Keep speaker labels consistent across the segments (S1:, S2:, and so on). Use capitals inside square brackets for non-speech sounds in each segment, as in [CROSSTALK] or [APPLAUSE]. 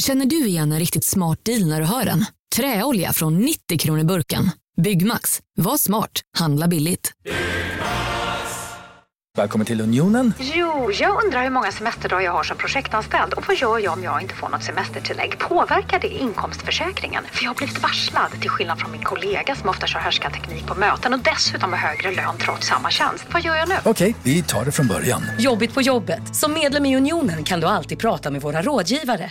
S1: Känner du igen en riktigt smart deal när du hör den? Träolja från 90 kronor burken. Byggmax. Var smart. Handla billigt.
S2: Välkommen till Unionen.
S3: Jo, jag undrar hur många semesterdagar jag har som projektanställd och vad gör jag om jag inte får något semestertillägg? Påverkar det inkomstförsäkringen? För jag har blivit varslad, till skillnad från min kollega som ofta kör teknik på möten och dessutom har högre lön trots samma tjänst. Vad gör jag nu?
S2: Okej, vi tar det från början.
S4: Jobbigt på jobbet. Som medlem i Unionen kan du alltid prata med våra rådgivare.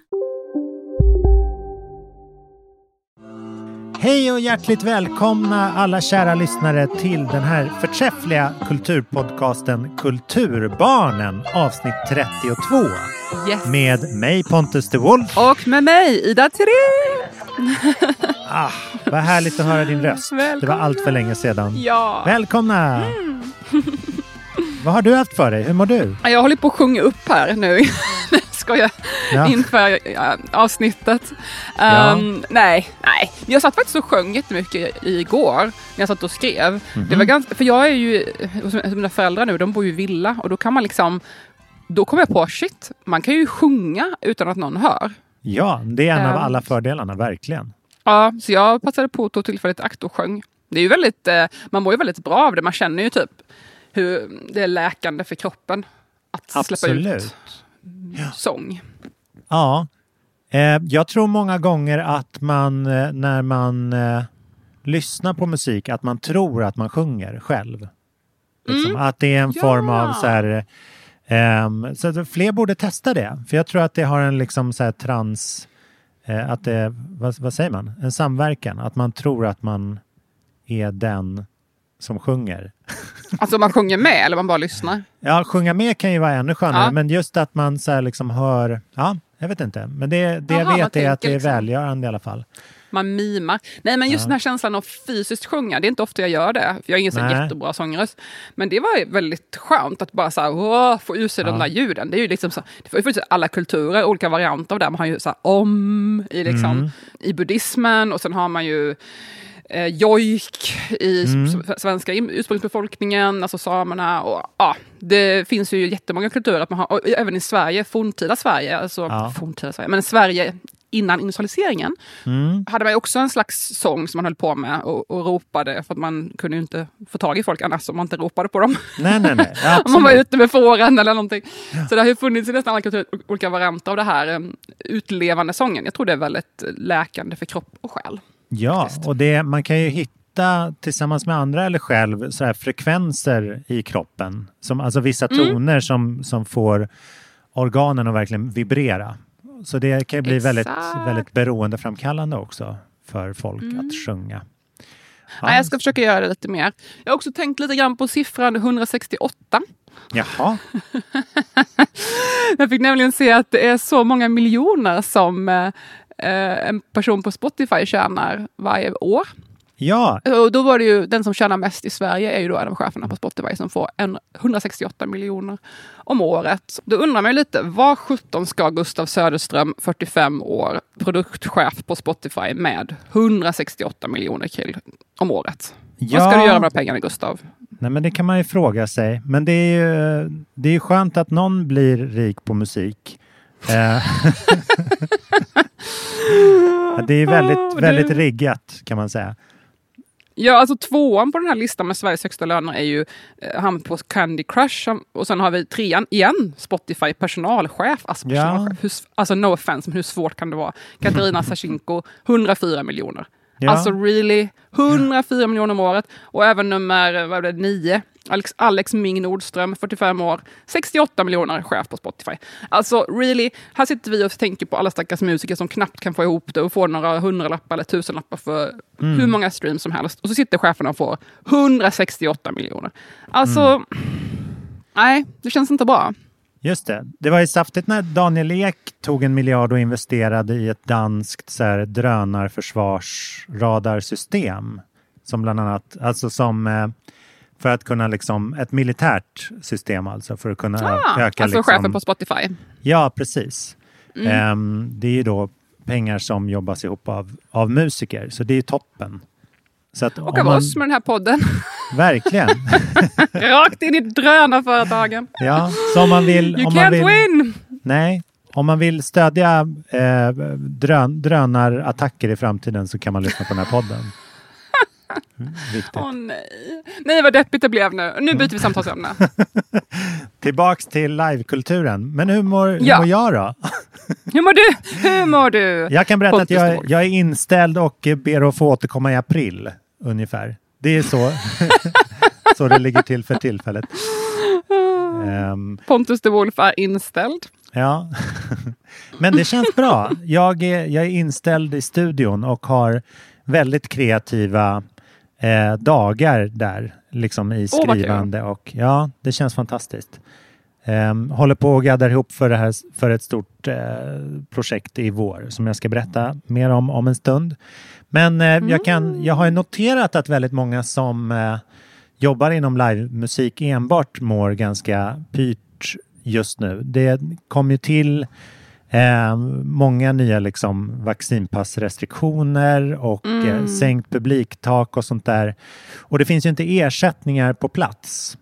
S5: Hej och hjärtligt välkomna alla kära lyssnare till den här förträffliga kulturpodcasten Kulturbarnen avsnitt 32.
S6: Yes.
S5: Med mig Pontus de Wolf.
S6: Och med mig Ida Thirén. [LAUGHS]
S5: Ah, vad härligt att höra din röst.
S6: Välkomna.
S5: Det var allt för länge sedan.
S6: Ja.
S5: Välkomna! [LAUGHS] vad har du haft för dig? Hur mår du?
S6: Jag håller på att sjunga upp här nu. [LAUGHS] Skojar.
S5: Ja.
S6: Inför ja, avsnittet.
S5: Ja.
S6: Um, nej, nej. Jag satt faktiskt och sjöng jättemycket igår när jag satt och skrev.
S5: Mhm.
S6: Det var ganska, för jag är ju, hos mina föräldrar nu, de bor ju i villa och då kan man liksom då kom jag på, shit, man kan ju sjunga utan att någon hör.
S5: Ja, det är en av
S6: Ehm.
S5: alla fördelarna, verkligen.
S6: Ja, så jag passade på att ta tillfället akt och sjöng. Det är ju väldigt, eh, man mår ju väldigt bra av det. Man känner ju typ hur det är läkande för kroppen att släppa ut
S5: Absolut.
S6: sång.
S5: Ja, eh, jag tror många gånger att man eh, när man eh, lyssnar på musik att man tror att man sjunger själv. Liksom, Att det är en
S6: Ja.
S5: form av så här ehm, så fler borde testa det. För jag tror att det har en liksom så här trans, eh, att det, vad, vad säger man, en samverkan. Att man tror att man är den som sjunger.
S6: Alltså man sjunger med eller man bara lyssnar.
S5: Ja, sjunga med kan ju vara ännu skönare,
S6: Ja.
S5: men just att man så här liksom hör, ja, jag vet inte. Men det, det jag
S6: Jaha,
S5: vet är att det är
S6: liksom.
S5: välgörande i alla fall.
S6: Man mimar. Nej men just
S5: Ja.
S6: den här känslan av fysiskt sjunga, det är inte ofta jag gör det. För jag har ingen så jättebra sångröst. Men det var väldigt skönt att bara så här, åh, få ur sig de
S5: Ja.
S6: där ljuden. Det är ju liksom så, det faktiskt alla kulturer, olika varianter av det. Man har ju så här om i, liksom,
S5: Mm.
S6: i buddhismen och sen har man ju eh, jojk i
S5: Mm.
S6: svenska ursprungsbefolkningen, alltså samerna. Och, ja, det finns ju jättemånga kulturer, att man har, även i Sverige, forntida Sverige, alltså
S5: Ja.
S6: forntida Sverige, men Sverige innan industrialiseringen
S5: Mm.
S6: hade man också en slags sång som man höll på med och, och ropade för att man kunde ju inte få tag i folk annars om man inte ropade på dem.
S5: Nej, nej, nej. [LAUGHS]
S6: om man var ute med fåren eller någonting. Så det har ju funnits i nästan alla kulturer olika varianter av det här um, utlevande sången. Jag tror det är väldigt läkande för kropp och själ.
S5: Ja,
S6: faktiskt.
S5: och det, man kan ju hitta tillsammans med andra eller själv så här frekvenser i kroppen. Som, alltså vissa
S6: Mm.
S5: toner som, som får organen att verkligen vibrera. Så det kan bli väldigt,
S6: Exakt. Mm.
S5: väldigt beroendeframkallande också för folk att sjunga. Ja.
S6: Nej, jag ska försöka göra det lite mer. Jag har också tänkt lite grann på siffran 168.
S5: Jaha, [LAUGHS]
S6: Jag fick nämligen se att det är så många miljoner som eh, en person på Spotify tjänar varje år.
S5: ja,
S6: Och då var det ju den som tjänar mest i Sverige är ju då en av cheferna på Spotify som får en 168 miljoner om året. Då undrar man ju lite, vad 17 ska Gustav Söderström, 45 år, produktchef på Spotify med 168 miljoner krill om året? Vad ska
S5: Ja.
S6: du göra med pengarna Gustav?
S5: nej, men det kan man ju fråga sig. Men det är ju det är ju skönt att någon blir rik på musik. Eh, [LAUGHS] det är väldigt, väldigt riggat kan man säga.
S6: Ja, alltså tvåan på den här listan med Sveriges högsta löner är ju eh, han på Candy Crush och sen har vi trean igen, Spotify personalchef. Alltså,
S5: Ja.
S6: personalchef. Hur, s- alltså no offense, men hur svårt kan det vara? Katarina [LAUGHS] Sachinko, 104 miljoner.
S5: Ja.
S6: Alltså really, 104 miljoner om året. Och även nummer eh, vad det, nio, Alex, Alex Ming Nordström, 45 år, 68 miljoner chef på Spotify. Alltså really, här sitter vi och tänker på alla stackars musiker som knappt kan få ihop det och få några hundralappar eller tusenlappar för hur många streams som helst. Och så sitter cheferna och får 168 miljoner. Alltså, nej, det känns inte bra.
S5: Just det. Det var ju saftigt när Daniel Ek tog en miljard och investerade i ett danskt så här, drönarförsvarsradarsystem. Som bland annat, alltså som eh, för att kunna liksom, ett militärt system alltså för att kunna
S6: Ah,
S5: öka
S6: alltså
S5: liksom,
S6: chefen på Spotify.
S5: Ja, precis.
S6: Mm.
S5: Ehm, det är ju då pengar som jobbas ihop av, av musiker. Så det är toppen. Så att
S6: Och
S5: om
S6: av
S5: man,
S6: oss med den här podden. [LAUGHS]
S5: Verkligen. [LAUGHS]
S6: Rakt in i drönarföretagen.
S5: Ja, så om man vill...
S6: You
S5: om man
S6: can't
S5: vill,
S6: win!
S5: Nej, om man vill stödja eh, drön, drönarattacker i framtiden så kan man lyssna på den här podden. Mm.
S6: Åh nej. Nej vad deppigt det blev nu. Nu byter vi samtalsämne. [LAUGHS]
S5: Tillbaks till livekulturen. Men hur mår, hur
S6: Ja.
S5: mår jag då?
S6: Hur mår du? [LAUGHS] Hur mår du?
S5: Jag kan berätta att
S6: Pontus
S5: jag,
S6: Ståhl.
S5: jag är inställd och ber att få återkomma i april ungefär. Det är så, [LAUGHS] så det ligger till för tillfället. Ehm,
S6: Pontus de Wolf är inställd.
S5: Ja, men det känns bra. Jag är, jag är inställd i studion och har väldigt kreativa eh, dagar där, liksom i skrivande. och ja, det känns fantastiskt. Ehm, håller på och gaddar ihop för, det här, för ett stort eh, projekt i vår som jag ska berätta mer om om en stund. Men eh, jag, kan, jag har noterat att väldigt många som eh, jobbar inom livemusik enbart mår ganska pyrt just nu. Det kom ju till eh, många nya liksom, vaccinpassrestriktioner och eh, sänkt publiktak och sånt där. Och det finns ju inte ersättningar på plats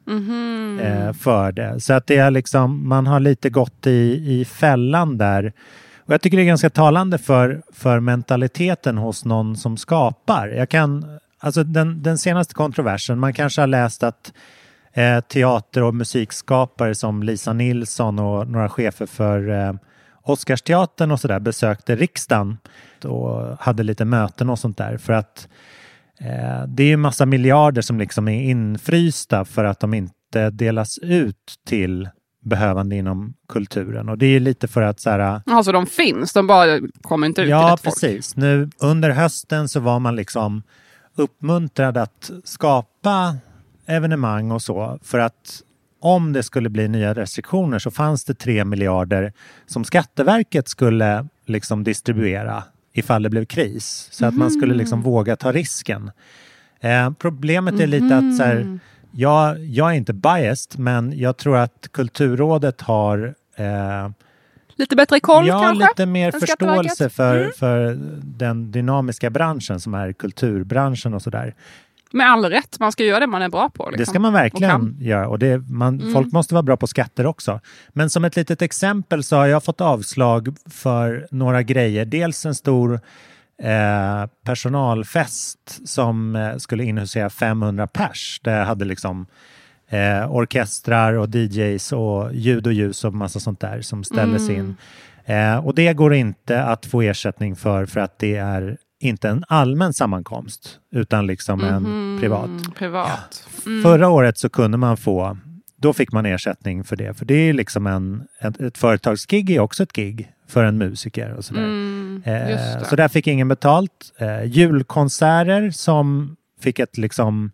S5: eh, för det. Så att det är liksom, man har lite gått i, i fällan där. Och jag tycker det är ganska talande för, för mentaliteten hos någon som skapar. Jag kan, alltså den, den senaste kontroversen, man kanske har läst att eh, teater och musikskapare som Lisa Nilsson och några chefer för eh, Oscarsteatern och sådär besökte riksdagen och hade lite möten och sånt där för att eh, det är ju massa miljarder som liksom är infrysta för att de inte delas ut till behövande inom kulturen och det är lite för att så här,
S6: Alltså de finns, de bara kommer inte ut till
S5: Ja,
S6: rätt folk.
S5: precis. Nu under hösten så var man liksom uppmuntrad att skapa evenemang och så för att om det skulle bli nya restriktioner så fanns det 3 miljarder som Skatteverket skulle liksom distribuera ifall det blev kris. Så att man skulle liksom våga ta risken. Eh, problemet är lite att så här, jag, jag är inte biased men jag tror att Kulturrådet har eh,
S6: Lite bättre koll
S5: ja,
S6: kanske?
S5: lite mer förståelse för,
S6: Mm.
S5: för den dynamiska branschen som är kulturbranschen och sådär.
S6: Med all rätt, man ska göra det man är bra på. Liksom.
S5: Det ska man
S6: Och
S5: verkligen
S6: kan.
S5: göra och det, man, folk måste vara bra på skatter också. Men som ett litet exempel så har jag fått avslag för några grejer. Dels en stor eh, personalfest som eh, skulle inhusera 500 pers. Det hade liksom eh, orkestrar och DJs och ljud och ljus och massa sånt där som ställdes in. Eh, och det går inte att få ersättning för för att det är inte en allmän sammankomst utan liksom en privat.
S6: Mm, privat.
S5: Förra året så kunde man få, då fick man ersättning för det. För det är liksom en, ett, ett företagsgig är också ett gig för en musiker och sådär.
S6: Mm,
S5: Eh, så där fick ingen betalt. Eh, julkonserter som fick ett liksom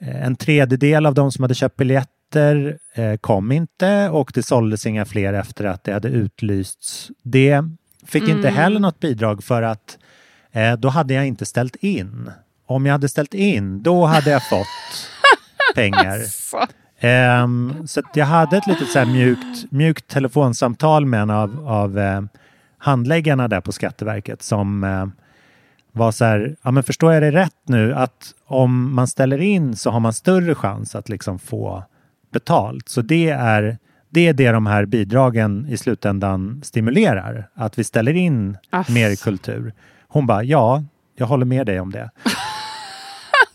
S5: eh, en tredjedel av de som hade köpt biljetter eh, kom inte och det såldes inga fler efter att det hade utlysts. Det fick inte
S6: Mm.
S5: heller något bidrag för att eh, då hade jag inte ställt in. Om jag hade ställt in, då hade jag fått [LAUGHS] pengar.
S6: Så.
S5: Ehm, så jag hade ett litet så mjukt, mjukt telefonsamtal med en av, av eh, handläggarna där på Skatteverket som eh, var så här, ja men förstår jag det rätt nu att om man ställer in så har man större chans att liksom få betalt. Så det är det är det de här bidragen i slutändan stimulerar, att vi ställer in
S6: Ass.
S5: mer kultur. Hon bara, ja, jag håller med dig om det.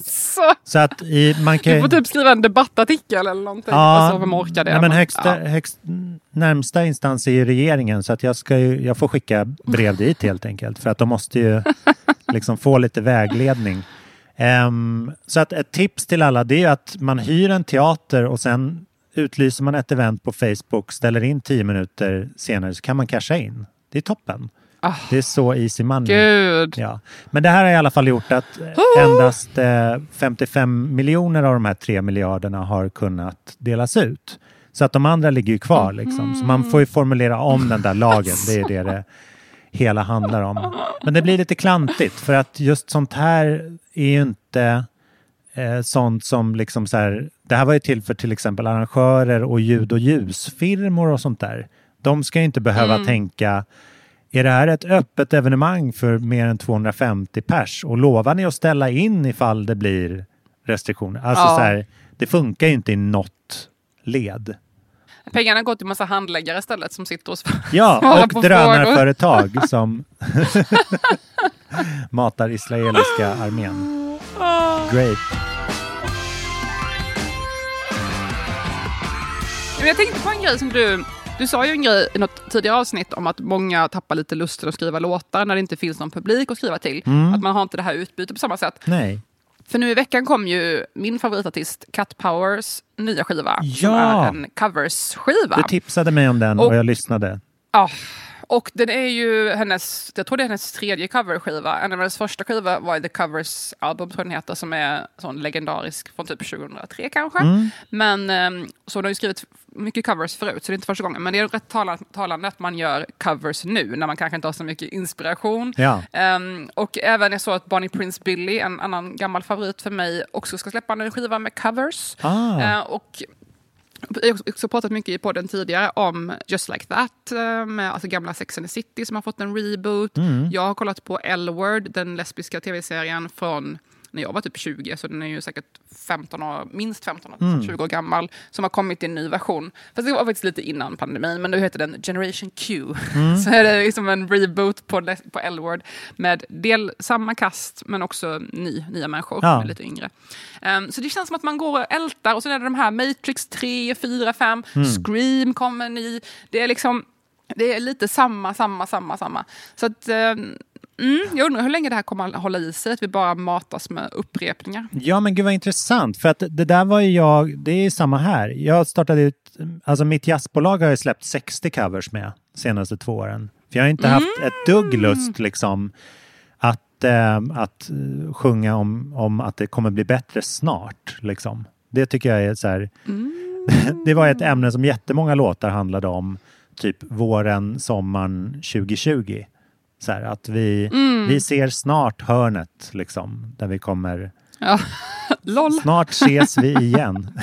S6: Så.
S5: Så att i, man kan
S6: Du får typ skriva en debattartikel eller någonting. alltså, vem orkar det?
S5: nej, men högsta,
S6: ja.
S5: högst, närmsta instans är ju regeringen så att jag, ska ju, jag får skicka brev dit helt enkelt för att de måste ju [LAUGHS] liksom få lite vägledning. Ehm, så att ett tips till alla det är att man hyr en teater och sen utlyser man ett event på Facebook, ställer in tio minuter senare så kan man casha in. Det är toppen.
S6: Ah.
S5: Det är så easy money.
S6: Gud.
S5: Ja. Men det här har i alla fall gjort att eh, endast eh, 55 miljoner av de här 3 miljarderna har kunnat delas ut. Så att de andra ligger ju kvar. Liksom. Så man får ju formulera om den där lagen. Det är det det hela handlar om. Men det blir lite klantigt för att just sånt här är ju inte eh, sånt som liksom så här. Det här var ju till för till exempel arrangörer och ljud och ljusfirmor och sånt där. De ska ju inte behöva tänka är det här ett öppet evenemang för mer än 250 pers? Och lovar ni att ställa in ifall det blir restriktioner? Alltså
S6: Ja.
S5: så här, det funkar ju inte i något led.
S6: Pengarna går till massa handläggare istället som sitter och [LAUGHS] svarar
S5: Ja, och
S6: på
S5: drönarföretag som [LAUGHS] matar israeliska armén. Great.
S6: Men jag tänkte på en grej som du... Du sa ju en grej i något tidigare avsnitt om att många tappar lite lusten att skriva låtar när det inte finns någon publik att skriva till.
S5: Mm.
S6: Att man har inte det här utbytet på samma sätt.
S5: Nej.
S6: För nu i veckan kom ju min favoritartist Cat Powers nya skiva. Som
S5: Ja.
S6: är en coversskiva.
S5: Du tipsade mig om den och,
S6: Och-
S5: jag lyssnade.
S6: Ja, och den är ju hennes, jag tror det är hennes tredje coverskiva. En av hennes första skiva var The Covers Album, tror den heter, som är sån legendarisk från typ 2003 kanske.
S5: Mm.
S6: Men ehm, så hon har ju skrivit mycket covers förut, så det är inte första gången. Men det är rätt talande, talande att man gör covers nu, när man kanske inte har så mycket inspiration.
S5: Ja.
S6: Ehm, och även jag såg att Bonnie Prince Billy, en annan gammal favorit för mig, också ska släppa en skiva med covers.
S5: Ah.
S6: Eh, och jag har också pratat mycket i podden tidigare om Just Like That, eh, med alltså gamla Sex and the City som har fått en reboot.
S5: Mm.
S6: Jag har kollat på L-Word, den lesbiska tv-serien från när jag var typ 20, så den är ju säkert 15 år, minst 15 år,
S5: Mm.
S6: 20 år gammal, som har kommit i en ny version. Fast det var faktiskt lite innan pandemin, men nu heter den Generation Q.
S5: Mm. [LAUGHS]
S6: så är det liksom en reboot på, på L-Word med del samma kast, men också ny, nya människor,
S5: Ja.
S6: lite yngre. Um, så det känns som att man går och ältar, och så är det de här Matrix 3, 4, 5,
S5: Mm.
S6: Scream kommer ny. Det är liksom, det är lite samma, samma, samma, samma. Så att, ehm, mm, jag undrar hur länge det här kommer att hålla i sig, att vi bara matas med upprepningar.
S5: Ja, men gud vad intressant. För att det där var ju jag, det är samma här. Jag startade ut, alltså mitt jazzbolag har jag släppt 60 covers med de senaste två åren. För jag har inte haft ett dugg lust liksom att, eh, att eh, sjunga om, om att det kommer bli bättre snart. Liksom. Det tycker jag är så här, [LAUGHS] det var ett ämne som jättemånga låtar handlade om, typ våren, sommaren 2020. Så här, att vi, vi ser snart hörnet, liksom, där vi kommer
S6: Ja. [LAUGHS]
S5: Snart ses vi igen. [LAUGHS]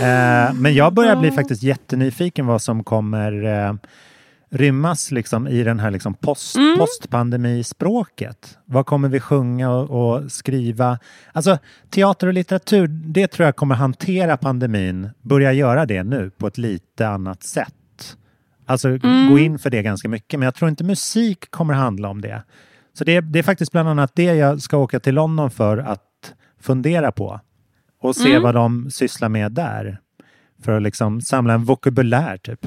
S5: eh, men jag börjar bli faktiskt jättenyfiken vad som kommer eh, rymmas liksom, i den här liksom, post, postpandemispråket. Vad kommer vi sjunga och, och skriva? Alltså teater och litteratur, det tror jag kommer hantera pandemin, börja göra det nu på ett lite annat sätt. Alltså gå in för det ganska mycket, men jag tror inte musik kommer handla om det. Så det är, det är faktiskt bland annat det jag ska åka till London för att fundera på. Och se vad de sysslar med där. För att liksom samla en vokabulär typ.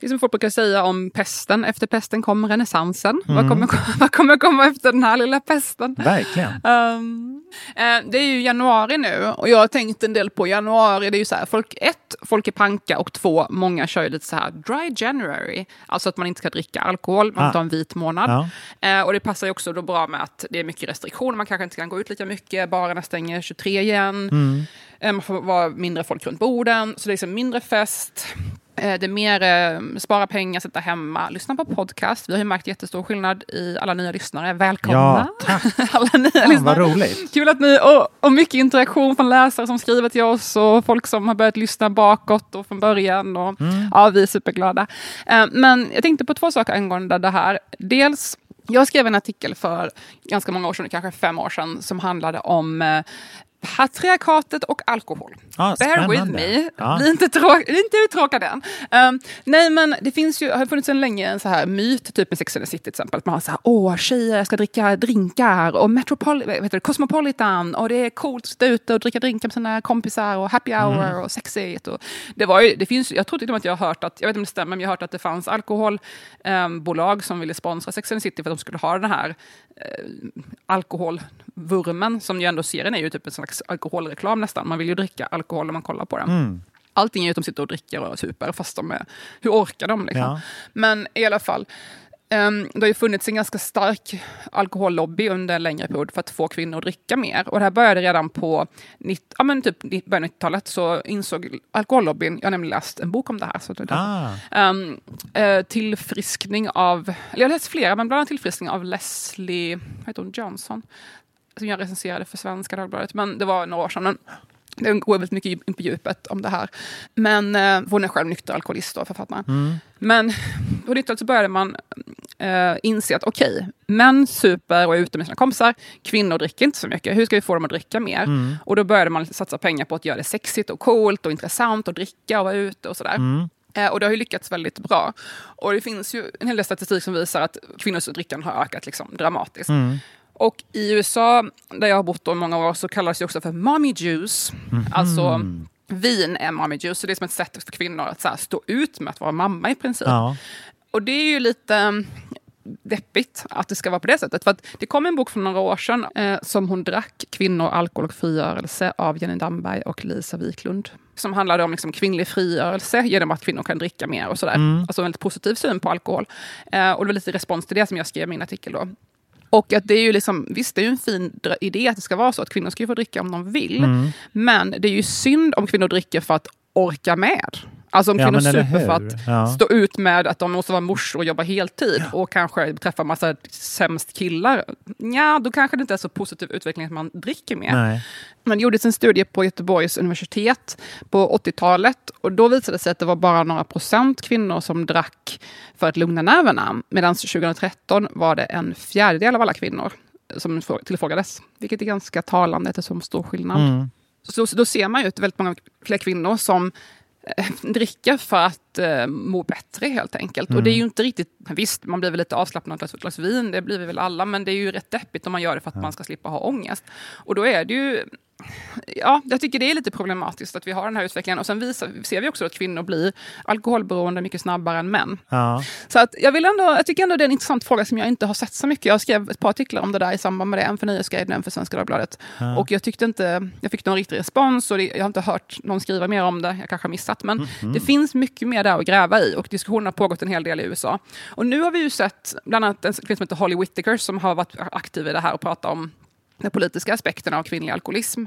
S6: Det är som folk brukar säga om pesten. Efter pesten kommer renässansen.
S5: Mm.
S6: Vad, kommer, [LAUGHS] vad kommer komma efter den här lilla pesten?
S5: Verkligen.
S6: Um, eh, det är ju januari nu och jag har tänkt en del på januari. Det är ju så här, folk, ett, folk är panka och två, många kör ju lite så här dry January. Alltså att man inte ska dricka alkohol, man
S5: Ah.
S6: får ta en vit månad.
S5: Ja.
S6: Eh, och det passar ju också då bra med att det är mycket restriktioner. Man kanske inte kan gå ut lika mycket, barerna stänger 23 igen.
S5: Mm.
S6: Eh, man får vara mindre folk runt borden, så det är liksom mindre fest. Eh, Det är mer eh, spara pengar, sitta hemma, lyssna på podcast. Vi har ju märkt jättestor skillnad i alla nya lyssnare. Välkomna!
S5: Ja, [LAUGHS]
S6: alla nya
S5: vad
S6: lyssnare.
S5: roligt.
S6: Kul att ni, och, och mycket interaktion från läsare som skriver till oss och folk som har börjat lyssna bakåt och från början. Och, Ja, vi är superglada. Eh, Men jag tänkte på två saker angående det här. Dels, jag skrev en artikel för ganska många år sedan, kanske fem år sedan, som handlade om eh, patriarkatet och alkohol.
S5: Ja,
S6: Bear with me.
S5: Ja.
S6: Bli inte, trå- bli inte uttråkad än. Um, nej, men det finns ju, har funnits en länge en så här myt, typ med Sex and the City till exempel. Att man har så här, åh, tjejer ska dricka drinkar och Metropol- vad heter det, Cosmopolitan och det är coolt att sitta ute och dricka drinkar med sina kompisar och happy hour
S5: Mm.
S6: och sexigt. Och det var ju, det finns, jag tror till och med att jag har hört att, jag vet inte om det stämmer, men jag har hört att det fanns alkoholbolag som ville sponsra Sex and the City för att de skulle ha den här eh, alkoholvurmen som ju ändå serien är ju typ en slags alkoholreklam nästan. Man vill ju dricka alkohol när man kollar på den.
S5: Mm.
S6: Allting är ju att de sitter och dricker och super fast de är, hur orkar de liksom?
S5: Ja.
S6: Men i alla fall, ehm, det har ju funnits en ganska stark alkohollobby under en längre period för att få kvinnor att dricka mer. Och det här började redan på 90, ja, men typ början av 90-talet så insåg alkohollobbyn, jag har nämligen läst en bok om det här, så det.
S5: Ah,
S6: Um, eh, tillfriskning av, jag har läst flera, men bland annat tillfriskning av Leslie heter hon, Johnson, som jag recenserade för Svenska Dagbladet, men det var några år sedan. Men Den går väldigt mycket in på djupet om det här. Men eh, hon är själv nykter alkoholist, då, författaren.
S5: Mm.
S6: Men [LAUGHS] på 90-talet så började man eh, inse att okej, okay, män super och är ute med sina kompisar, kvinnor dricker inte så mycket. Hur ska vi få dem att dricka mer?
S5: Mm.
S6: Och då började man satsa pengar på att göra det sexigt och coolt och intressant att dricka och vara ute och sådär.
S5: Mm.
S6: Eh, och det har ju lyckats väldigt bra. Och det finns ju en hel del statistik som visar att kvinnors drickande har ökat liksom dramatiskt.
S5: Mm.
S6: Och i USA, där jag har bott i många år, så kallas det också för mommy juice.
S5: Mhm.
S6: Alltså vin är mommy juice, så det är som ett sätt för kvinnor att så här, stå ut med att vara mamma i princip.
S5: Ja.
S6: Och det är ju lite mm, deppigt att det ska vara på det sättet. För det kom en bok för några år sedan eh, som hon drack, Kvinnor, alkohol och frigörelse av Jenny Damberg och Lisa Wiklund. Som handlade om liksom kvinnlig frigörelse genom att kvinnor kan dricka mer och sådär.
S5: Mm.
S6: Alltså en väldigt positiv syn på alkohol. Eh, och det var lite respons till det som jag skrev i min artikel då. Och att det är ju liksom, visst det är ju en fin idé att det ska vara så att kvinnor ska ju få dricka om de vill.
S5: Mm.
S6: Men det är ju synd om kvinnor dricker för att orka med. Alltså om
S5: Ja,
S6: kvinnor
S5: men
S6: super för att
S5: Ja.
S6: stå ut med att de måste vara morsor och jobba heltid och kanske träffa massa sämst killar. Ja, då kanske det inte är så positiv utveckling att man dricker mer.
S5: Nej.
S6: Man gjorde en studie på Göteborgs universitet på 80-talet och då visade det sig att det var bara några procent kvinnor som drack för att lugna nerverna. Medan 2013 var det en fjärdedel av alla kvinnor som frå- tillfrågades. Vilket är ganska talande eftersom stor skillnad.
S5: Mm.
S6: Så, så då ser man ju att väldigt många fler kvinnor som eh, [LAUGHS] dricker för att eh, må bättre helt enkelt. Och det är ju inte riktigt, visst man blir väl lite avslappnad av ett glas vin, det blir vi väl alla, men det är ju rätt deppigt om man gör det för att man ska slippa ha ångest. Och då är det ju Ja, jag tycker det är lite problematiskt att vi har den här utvecklingen. Och sen visar, ser vi också att kvinnor blir alkoholberoende mycket snabbare än män.
S5: Ja.
S6: Så att jag, vill ändå, jag tycker ändå det är en intressant fråga som jag inte har sett så mycket. Jag skrev ett par artiklar om det där i samband med det. En för Nyhetsguiden, en för Svenska Dagbladet. Och jag tyckte inte, jag fick någon riktig respons och det, jag har inte hört någon skriva mer om det. Jag kanske har missat. Men det finns mycket mer där att gräva i och diskussionen har pågått en hel del i USA. Och nu har vi ju sett bland annat en kvinna som heter Holly Whittaker som har varit aktiv i det här och pratat om de politiska aspekterna av kvinnlig alkoholism.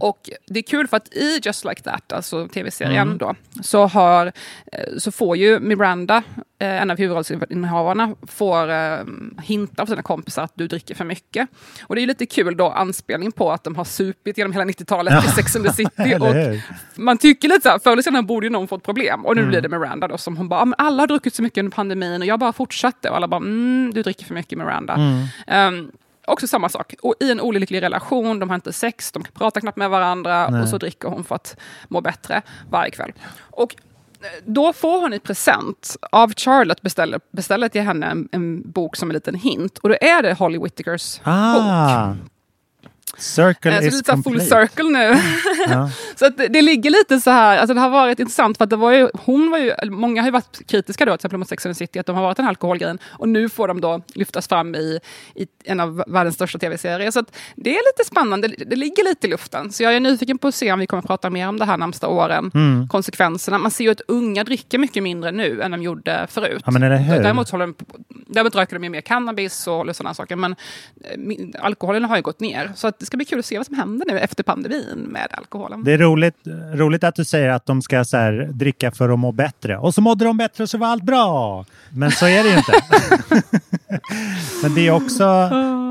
S6: Och det är kul för att i Just Like That, alltså tv-serien, då, så, har, eh, så får ju Miranda, eh, en av huvudrollsinnehavarna, får eh, hintar av sina kompisar att du dricker för mycket. Och det är lite kul då, anspelning på att de har supit genom hela 90-talet [LAUGHS] i Sex and the City. Och man tycker lite så här, förr eller senare borde ju någon få ett problem. Och nu blir det Miranda då som hon bara, "Ah, men alla har druckit så mycket under pandemin och jag bara fortsatte. Och alla bara, mm, du dricker för mycket Miranda. Ehm, också samma sak. Och I en olycklig relation, de har inte sex, de pratar knappt med varandra
S5: Nej.
S6: och så dricker hon för att må bättre varje kväll. Och eh, då får hon i present av Charlotte beställer, beställer till henne en, en bok som en liten hint. Och då är det Holly Whittakers bok.
S5: Ah. Circle
S6: Eh, Så
S5: is
S6: lite här full
S5: complete.
S6: circle nu.
S5: Ja. [LAUGHS]
S6: så att det, ligger lite så här, alltså det har varit intressant för att det var ju, hon var ju, många har ju varit kritiska då till exempel mot Sex and the City, att de har varit en alkoholgrej och nu får de då lyftas fram i, i en av världens största tv-serier. Så att det är lite spännande, det, det ligger lite i luften. Så jag är nyfiken på att se om vi kommer att prata mer om det här närmsta åren,
S5: Mm.
S6: konsekvenserna. Man ser ju att unga dricker mycket mindre nu än de gjorde förut.
S5: Ja, men är det hur?
S6: Däremot, håller de, däremot röker de ju mer cannabis och sådana saker, men eh, alkoholen har ju gått ner. Så att det ska bli kul att se vad som händer nu efter pandemin med alkoholen.
S5: Roligt, roligt att du säger att de ska så här, dricka för att må bättre. Och så mådde de bättre och så var allt bra. Men så är det ju inte. [LAUGHS] Men det är, också,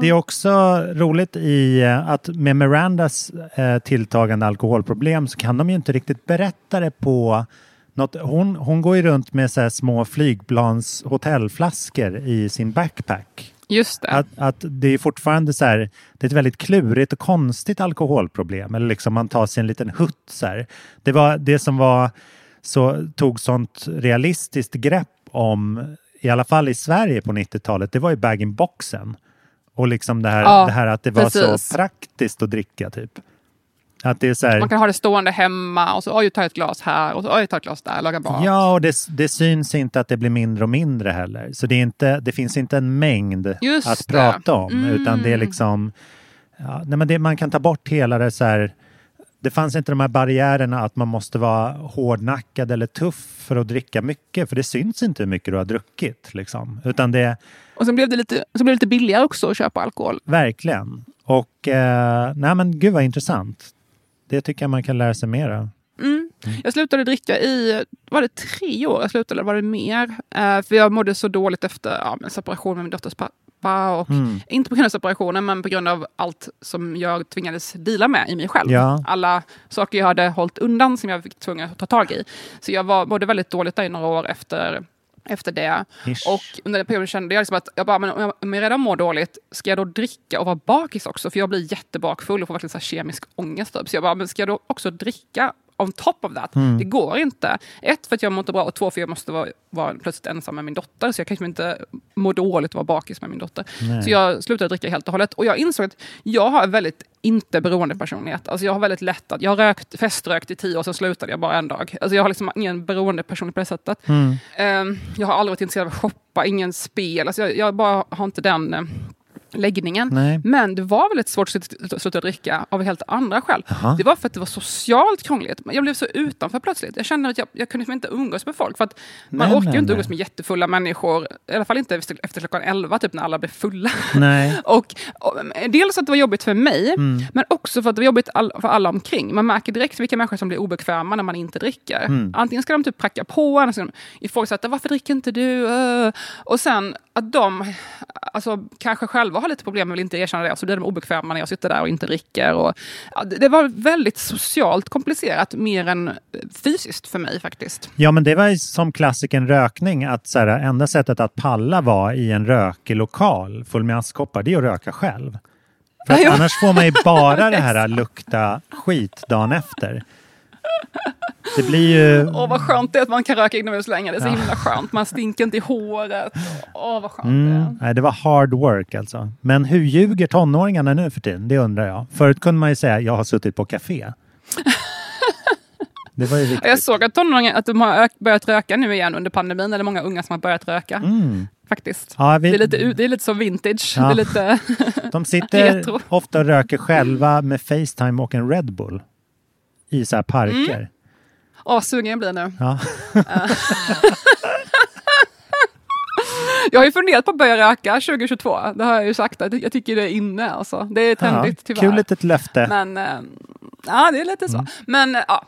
S5: det är också roligt i eh, att med Mirandas eh, tilltagande alkoholproblem så kan de ju inte riktigt berätta det på något. Hon, hon går ju runt med så här små flygplans hotellflaskor i sin backpack.
S6: Just det.
S5: Att, att det är fortfarande så här, det är ett väldigt klurigt och konstigt alkoholproblem. Eller liksom man tar sig en liten hutt så här. Det var det som var så tog sånt realistiskt grepp om, i alla fall i Sverige på 90-talet, det var ju bag-in-boxen. Och liksom det här,
S6: Ja,
S5: det här att det var
S6: precis.
S5: så praktiskt att dricka typ. Att det är så här,
S6: Man kan ha det stående hemma och så oj, ta ett glas här och så oj, ta ett glas där, laga mat.
S5: Ja, och det, det syns inte att det blir mindre och mindre heller. Så det, är inte, det finns inte en mängd
S6: Just
S5: att
S6: det.
S5: prata om.
S6: Mm.
S5: Utan det är liksom... Ja, nej men det, man kan ta bort hela det så här... Det fanns inte de här barriärerna att man måste vara hårdnackad eller tuff för att dricka mycket. För det syns inte hur mycket du har druckit. Liksom. Utan det
S6: Och sen blev det lite, så blev det lite billigare också att köpa alkohol.
S5: verkligen. Och eh, nej men gud vad intressant. Det tycker jag man kan lära sig mer av.
S6: Jag slutade dricka i, var det tre år jag slutade, eller var det mer? Eh, för jag mådde så dåligt efter ja, men separation med min dotters pappa. Och
S5: Mm.
S6: Inte på grund av separationen, men på grund av allt som jag tvingades dela med i mig själv.
S5: Ja.
S6: Alla saker jag hade hållit undan som jag fick tvungen att ta tag i. Så jag var, mådde väldigt dåligt där i några år efter, efter det.
S5: Ish.
S6: Och under den perioden kände jag liksom att jag bara, men om, jag, om jag redan mår dåligt, ska jag då dricka och vara bakis också? För jag blir jättebakfull och får verkligen så kemisk ångest. Typ. Så jag bara, men ska jag då också dricka on top of that?
S5: Mm.
S6: Det går inte. Ett, för att jag mår inte bra och två, för jag måste vara, vara plötsligt ensam med min dotter. Så jag kan liksom inte må dåligt och vara bakis med min dotter.
S5: Nej.
S6: Så jag slutade dricka helt och hållet. Och jag insåg att jag har en väldigt inte beroende personlighet. Alltså jag har väldigt lätt att, jag har rökt, feströkt i tio år, sen slutade jag bara en dag. Alltså jag har liksom ingen beroende personlighet på det sättet.
S5: Mm.
S6: Ehm, jag har aldrig varit intresserad av att shoppa, ingen spel. Alltså jag, jag bara har inte den eh, läggningen.
S5: Nej.
S6: Men det var väldigt svårt att sluta- dricka av helt andra skäl.
S5: Jaha.
S6: Det var för att det var socialt krångligt. Jag blev så utanför plötsligt. Jag kände att jag, jag kunde liksom inte umgås med folk. För att man
S5: Nej,
S6: orkar ju inte umgås med jättefulla människor. I alla fall inte efter, efter klockan 11, typ när alla blir fulla.
S5: Nej. [LAUGHS]
S6: Och, och, dels att det var jobbigt för mig,
S5: Mm.
S6: men också för att det var jobbigt all, för alla omkring. Man märker direkt vilka människor som blir obekväma när man inte dricker.
S5: Mm.
S6: Antingen ska de typ pracka på en, ska de ifrågasätta varför dricker inte du? Och sen att de alltså, kanske själva har lite problem med att inte erkänna det, och så blir de obekväma när jag sitter där och inte dricker. Och, ja, det, var väldigt socialt komplicerat, mer än eh, fysiskt för mig faktiskt.
S5: Ja, men det var som klassiken rökning, att så här, enda sättet att palla var i en rökig lokal full med askkoppar, det är att röka själv. För att annars får man ju bara [LAUGHS] det här lukta skit dagen efter. Det blir ju...
S6: Åh, vad skönt det är att man kan röka inomhus länge. Det är så
S5: Ja.
S6: himla skönt. Man stinker inte i håret. Åh, vad skönt det
S5: Mm,
S6: är.
S5: nej, det var hard work alltså. Men hur ljuger tonåringarna nu för tiden? Det undrar jag. Förut kunde man ju säga jag har suttit på café. [LAUGHS] Det var ju viktigt.
S6: Jag såg att tonåringar att de har börjat röka nu igen under pandemin. Eller många unga som har börjat röka.
S5: Mm.
S6: Faktiskt.
S5: Ja, vi-
S6: Det, är lite, det är lite så vintage.
S5: Ja.
S6: Det är lite, [LAUGHS]
S5: De sitter [LAUGHS] ofta och röker själva med Facetime och en Red Bull. I så här parker.
S6: åh, vad sugen jag blir nu.
S5: Ja. [LAUGHS] [LAUGHS]
S6: Jag har ju funderat på att börja röka 2022. Det har jag ju sagt. Att jag tycker det är inne. Alltså. Det är trendigt
S5: Ja,
S6: tyvärr.
S5: kul litet löfte.
S6: Men eh, ja, det är lite så.
S5: Mm.
S6: Men eh, ja,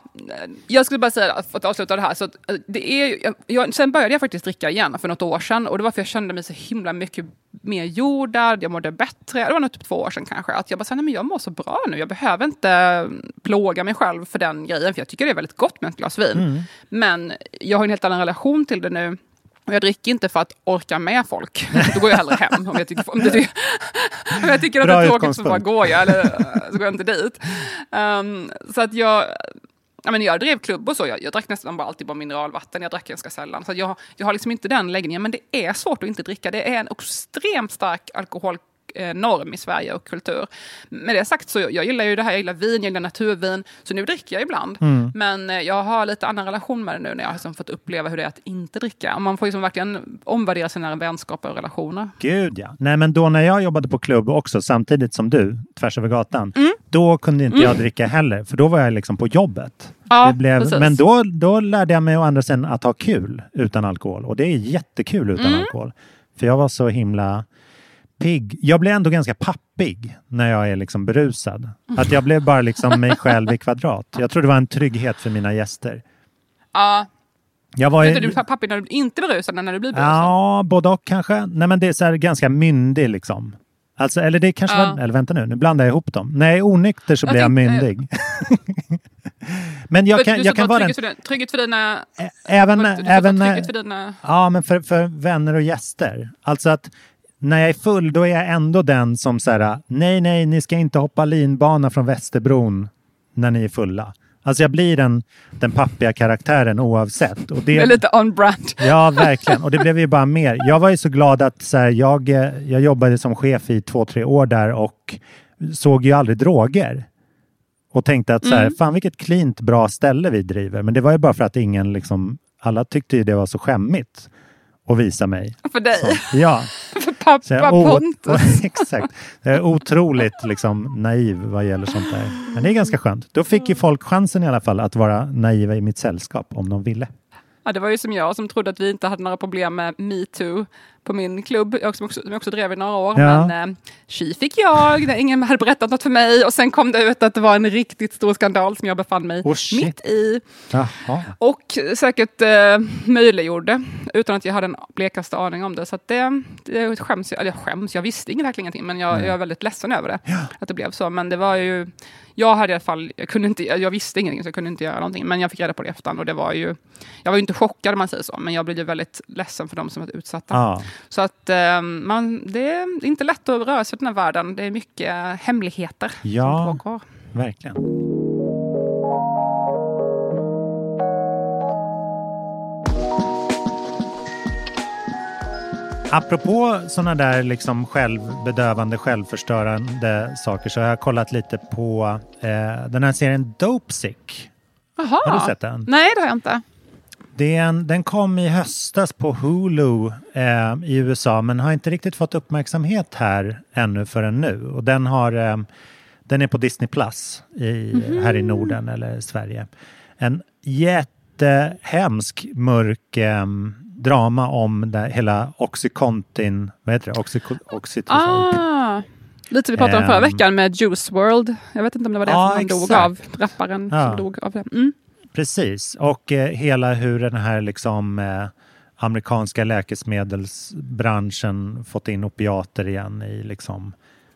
S6: jag skulle bara säga, för att avsluta det här, så att, eh, det är, jag, jag, sen började jag faktiskt dricka igen för något år sedan och det var för jag kände mig så himla mycket mer jordad, jag mådde bättre. Det var nog typ två år sedan kanske. Att jag bara, nej, men jag mår så bra nu, jag behöver inte plåga mig själv för den grejen, för jag tycker det är väldigt gott med ett glas vin.
S5: Mm.
S6: Men jag har en helt annan relation till det nu. Och jag dricker inte för att orka med folk. Då går jag hellre hem. Om jag tycker, om det, om jag tycker att det är tråkigt så bara går jag. Eller så går jag inte dit. Um, så att jag... Ja, men jag drev klubb och så. Jag, jag drack nästan bara alltid bara mineralvatten. Jag drack ganska sällan. Så jag, jag har liksom inte den läggningen. Men det är svårt att inte dricka. Det är en extremt stark alkoholnorm i Sverige och kultur. Med det sagt så jag gillar ju det här. Jag gillar vin, jag gillar naturvin. Så nu dricker jag ibland.
S5: Mm.
S6: Men eh, jag har lite annan relation med det nu när jag har liksom fått uppleva hur det är att inte dricka. Och man får liksom verkligen omvärdera sina vänskaper och relationer.
S5: Gud ja. Nej men då när jag jobbade på klubb också samtidigt som du, tvärs över gatan.
S6: Mm.
S5: Då kunde inte jag dricka heller för då var jag liksom på jobbet.
S6: Ja,
S5: det blev, men då, då lärde jag mig å andra sidan att ha kul utan alkohol. Och det är jättekul utan
S6: Mm.
S5: alkohol. För jag var så himla pigg. Jag blir ändå ganska pappig när jag är liksom berusad. Att jag blev bara liksom mig själv i kvadrat. Jag tror det var en trygghet för mina gäster.
S6: Ja,
S5: Jag var
S6: inte du pappi när du inte är berusad, när du blir berusad?
S5: Ja, både och kanske. Nej, men det är så ganska myndig liksom. Alltså, eller det kanske
S6: Ja.
S5: var, eller vänta nu, nu blandar jag ihop dem. När jag är onykter så
S6: Jag
S5: blir jag myndig. [LAUGHS] men jag kan,
S6: du
S5: jag kan vara den,
S6: för, trygghet för dina...
S5: även,
S6: du
S5: även när,
S6: för dina...
S5: ja men för, för vänner och gäster. Alltså att när jag är full då är jag ändå den som säger nej, nej, ni ska inte hoppa linbana från Västerbron när ni är fulla. Alltså jag blir den, den pappiga karaktären oavsett. Och
S6: Det är lite on brand. [LAUGHS]
S5: Ja, verkligen. Och det blev ju bara mer. Jag var ju så glad att så här, jag, eh, jag jobbade som chef i två, tre år där och såg ju aldrig droger. Och tänkte att så här,
S6: Mm.
S5: fan vilket cleant bra ställe vi driver. Men det var ju bara för att ingen liksom, alla tyckte ju det var så skämmigt att visa mig.
S6: För dig.
S5: Så, ja, [LAUGHS]
S6: pappa
S5: jag, o-
S6: Pontus. [LAUGHS]
S5: exakt. Jag är otroligt liksom, naiv vad gäller sånt där. Men det är ganska skönt. Då fick ju folk chansen i alla fall att vara naiva i mitt sällskap om de ville.
S6: Ja, det var ju som jag som trodde att vi inte hade några problem med metoo på min klubb, jag som, också, som jag också drev i några år.
S5: Ja.
S6: Men eh, tji fick jag, ingen hade berättat något för mig. Och sen kom det ut att det var en riktigt stor skandal som jag befann mig
S5: Oh,
S6: mitt i.
S5: Jaha.
S6: Och säkert eh, möjliggjorde, utan att jag hade en blekaste aning om det. Så det, det skäms jag, eller jag skäms, jag visste verkligen ingenting, men jag, jag är väldigt ledsen över det. Att det blev så. Men det var ju, jag hade i alla fall, jag, kunde inte, jag visste ingenting så jag kunde inte göra någonting. Men jag fick reda på det i efterhand och det var ju, jag var ju inte chockad om man säger så, men jag blev ju väldigt ledsen för de som var utsatta.
S5: Ja.
S6: Så att eh, man, det är inte lätt att röra sig i den här världen. Det är mycket hemligheter
S5: Ja.
S6: som pågår.
S5: Verkligen. Apropå sådana där liksom självbedövande, självförstörande saker så har jag kollat lite på eh, den här serien Dopesick. Har du sett den?
S6: Nej, det har jag inte.
S5: En, den kom i höstas på Hulu eh, i USA men har inte riktigt fått uppmärksamhet här ännu förrän nu. Och den, har, eh, den är på Disney Plus i, här i Norden eller Sverige. En jättehemsk, mörk eh, drama om det, hela Oxycontin, vad heter det? Oxyco, oxytocin.
S6: Ah, lite vi pratade om förra
S5: Ehm.
S6: veckan med Juice World. Jag vet inte om det var det
S5: Ja,
S6: som han dog av. Rapparen
S5: Ja.
S6: som dog av det. Mm.
S5: Precis, och eh, hela hur den här liksom, eh, amerikanska läkemedelsbranschen fått in opiater igen i, liksom,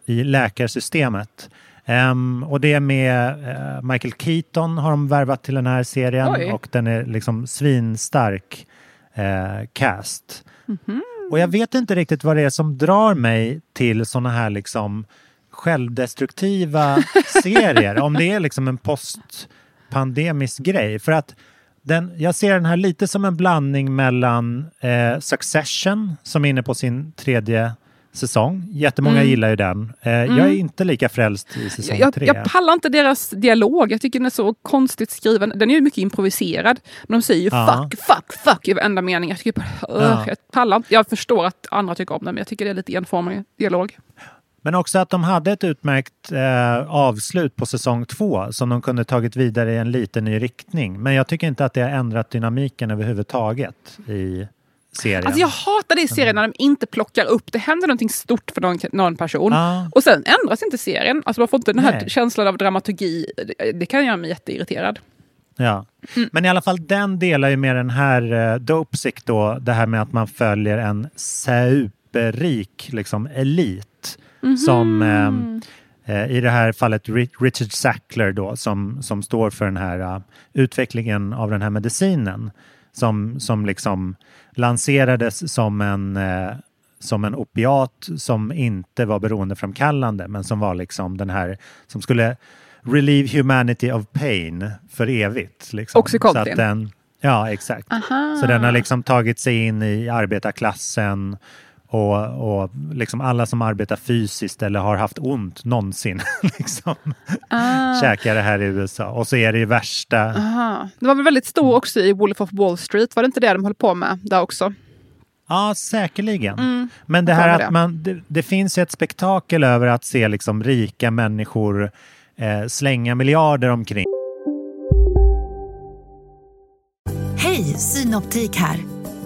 S5: i läkarsystemet. Ehm, och det är med eh, Michael Keaton har de värvat till den här serien
S6: Oj.
S5: och den är liksom svinstark eh, cast.
S6: Mhm.
S5: Och jag vet inte riktigt vad det är som drar mig till såna här liksom självdestruktiva [LAUGHS] serier. Om det är liksom en postpandemisk grej. För att den, jag ser den här lite som en blandning mellan eh, Succession, som är inne på sin tredje säsong. Jättemånga
S6: Mm.
S5: gillar ju den. Eh, Jag är inte lika frälst i säsong
S6: Jag,
S5: tre.
S6: jag pallar inte deras dialog. Jag tycker den är så konstigt skriven. Den är ju mycket improviserad. Men de säger ju
S5: Ja.
S6: fuck, fuck, fuck i varenda mening. Jag, tycker bara, uh,
S5: Ja.
S6: jag pallar. Jag förstår att andra tycker om den, men jag tycker det är lite enformig dialog.
S5: Men också att de hade ett utmärkt eh, avslut på säsong två som de kunde tagit vidare i en liten ny riktning. Men jag tycker inte att det har ändrat dynamiken överhuvudtaget i serien.
S6: Alltså jag hatar det i serien när de inte plockar upp. Det händer någonting stort för någon, någon person.
S5: Ja.
S6: Och sen ändras inte serien. Alltså man får inte den här
S5: Nej.
S6: känslan av dramaturgi. Det, det kan göra mig jätteirriterad.
S5: Ja.
S6: Mm.
S5: Men i alla fall den delar ju med den här eh, Dopesick då, det här med att man följer en superrik liksom, elit
S6: Mhm.
S5: som eh, eh, i det här fallet Ri- Richard Sackler då som, som står för den här eh, utvecklingen av den här medicinen som, som liksom lanserades som en eh, som en opiat som inte var beroendeframkallande men som var liksom den här som skulle relieve humanity of pain för evigt. Liksom.
S6: Oxycontin.
S5: Så att den, ja, exakt. Så den har liksom tagit sig in i arbetarklassen och, och liksom alla som arbetar fysiskt eller har haft ont någonsin [LAUGHS] liksom,
S6: Ah.
S5: käkar det här i USA. Och så är det ju värsta...
S6: Aha. Det var väl väldigt stor också i Wolf of Wall Street. Var det inte det de höll på med där också?
S5: Ja, säkerligen.
S6: Mm.
S5: Men det här att man, det, det finns ju ett spektakel över att se liksom rika människor eh, slänga miljarder omkring.
S7: Hej, Synoptik här.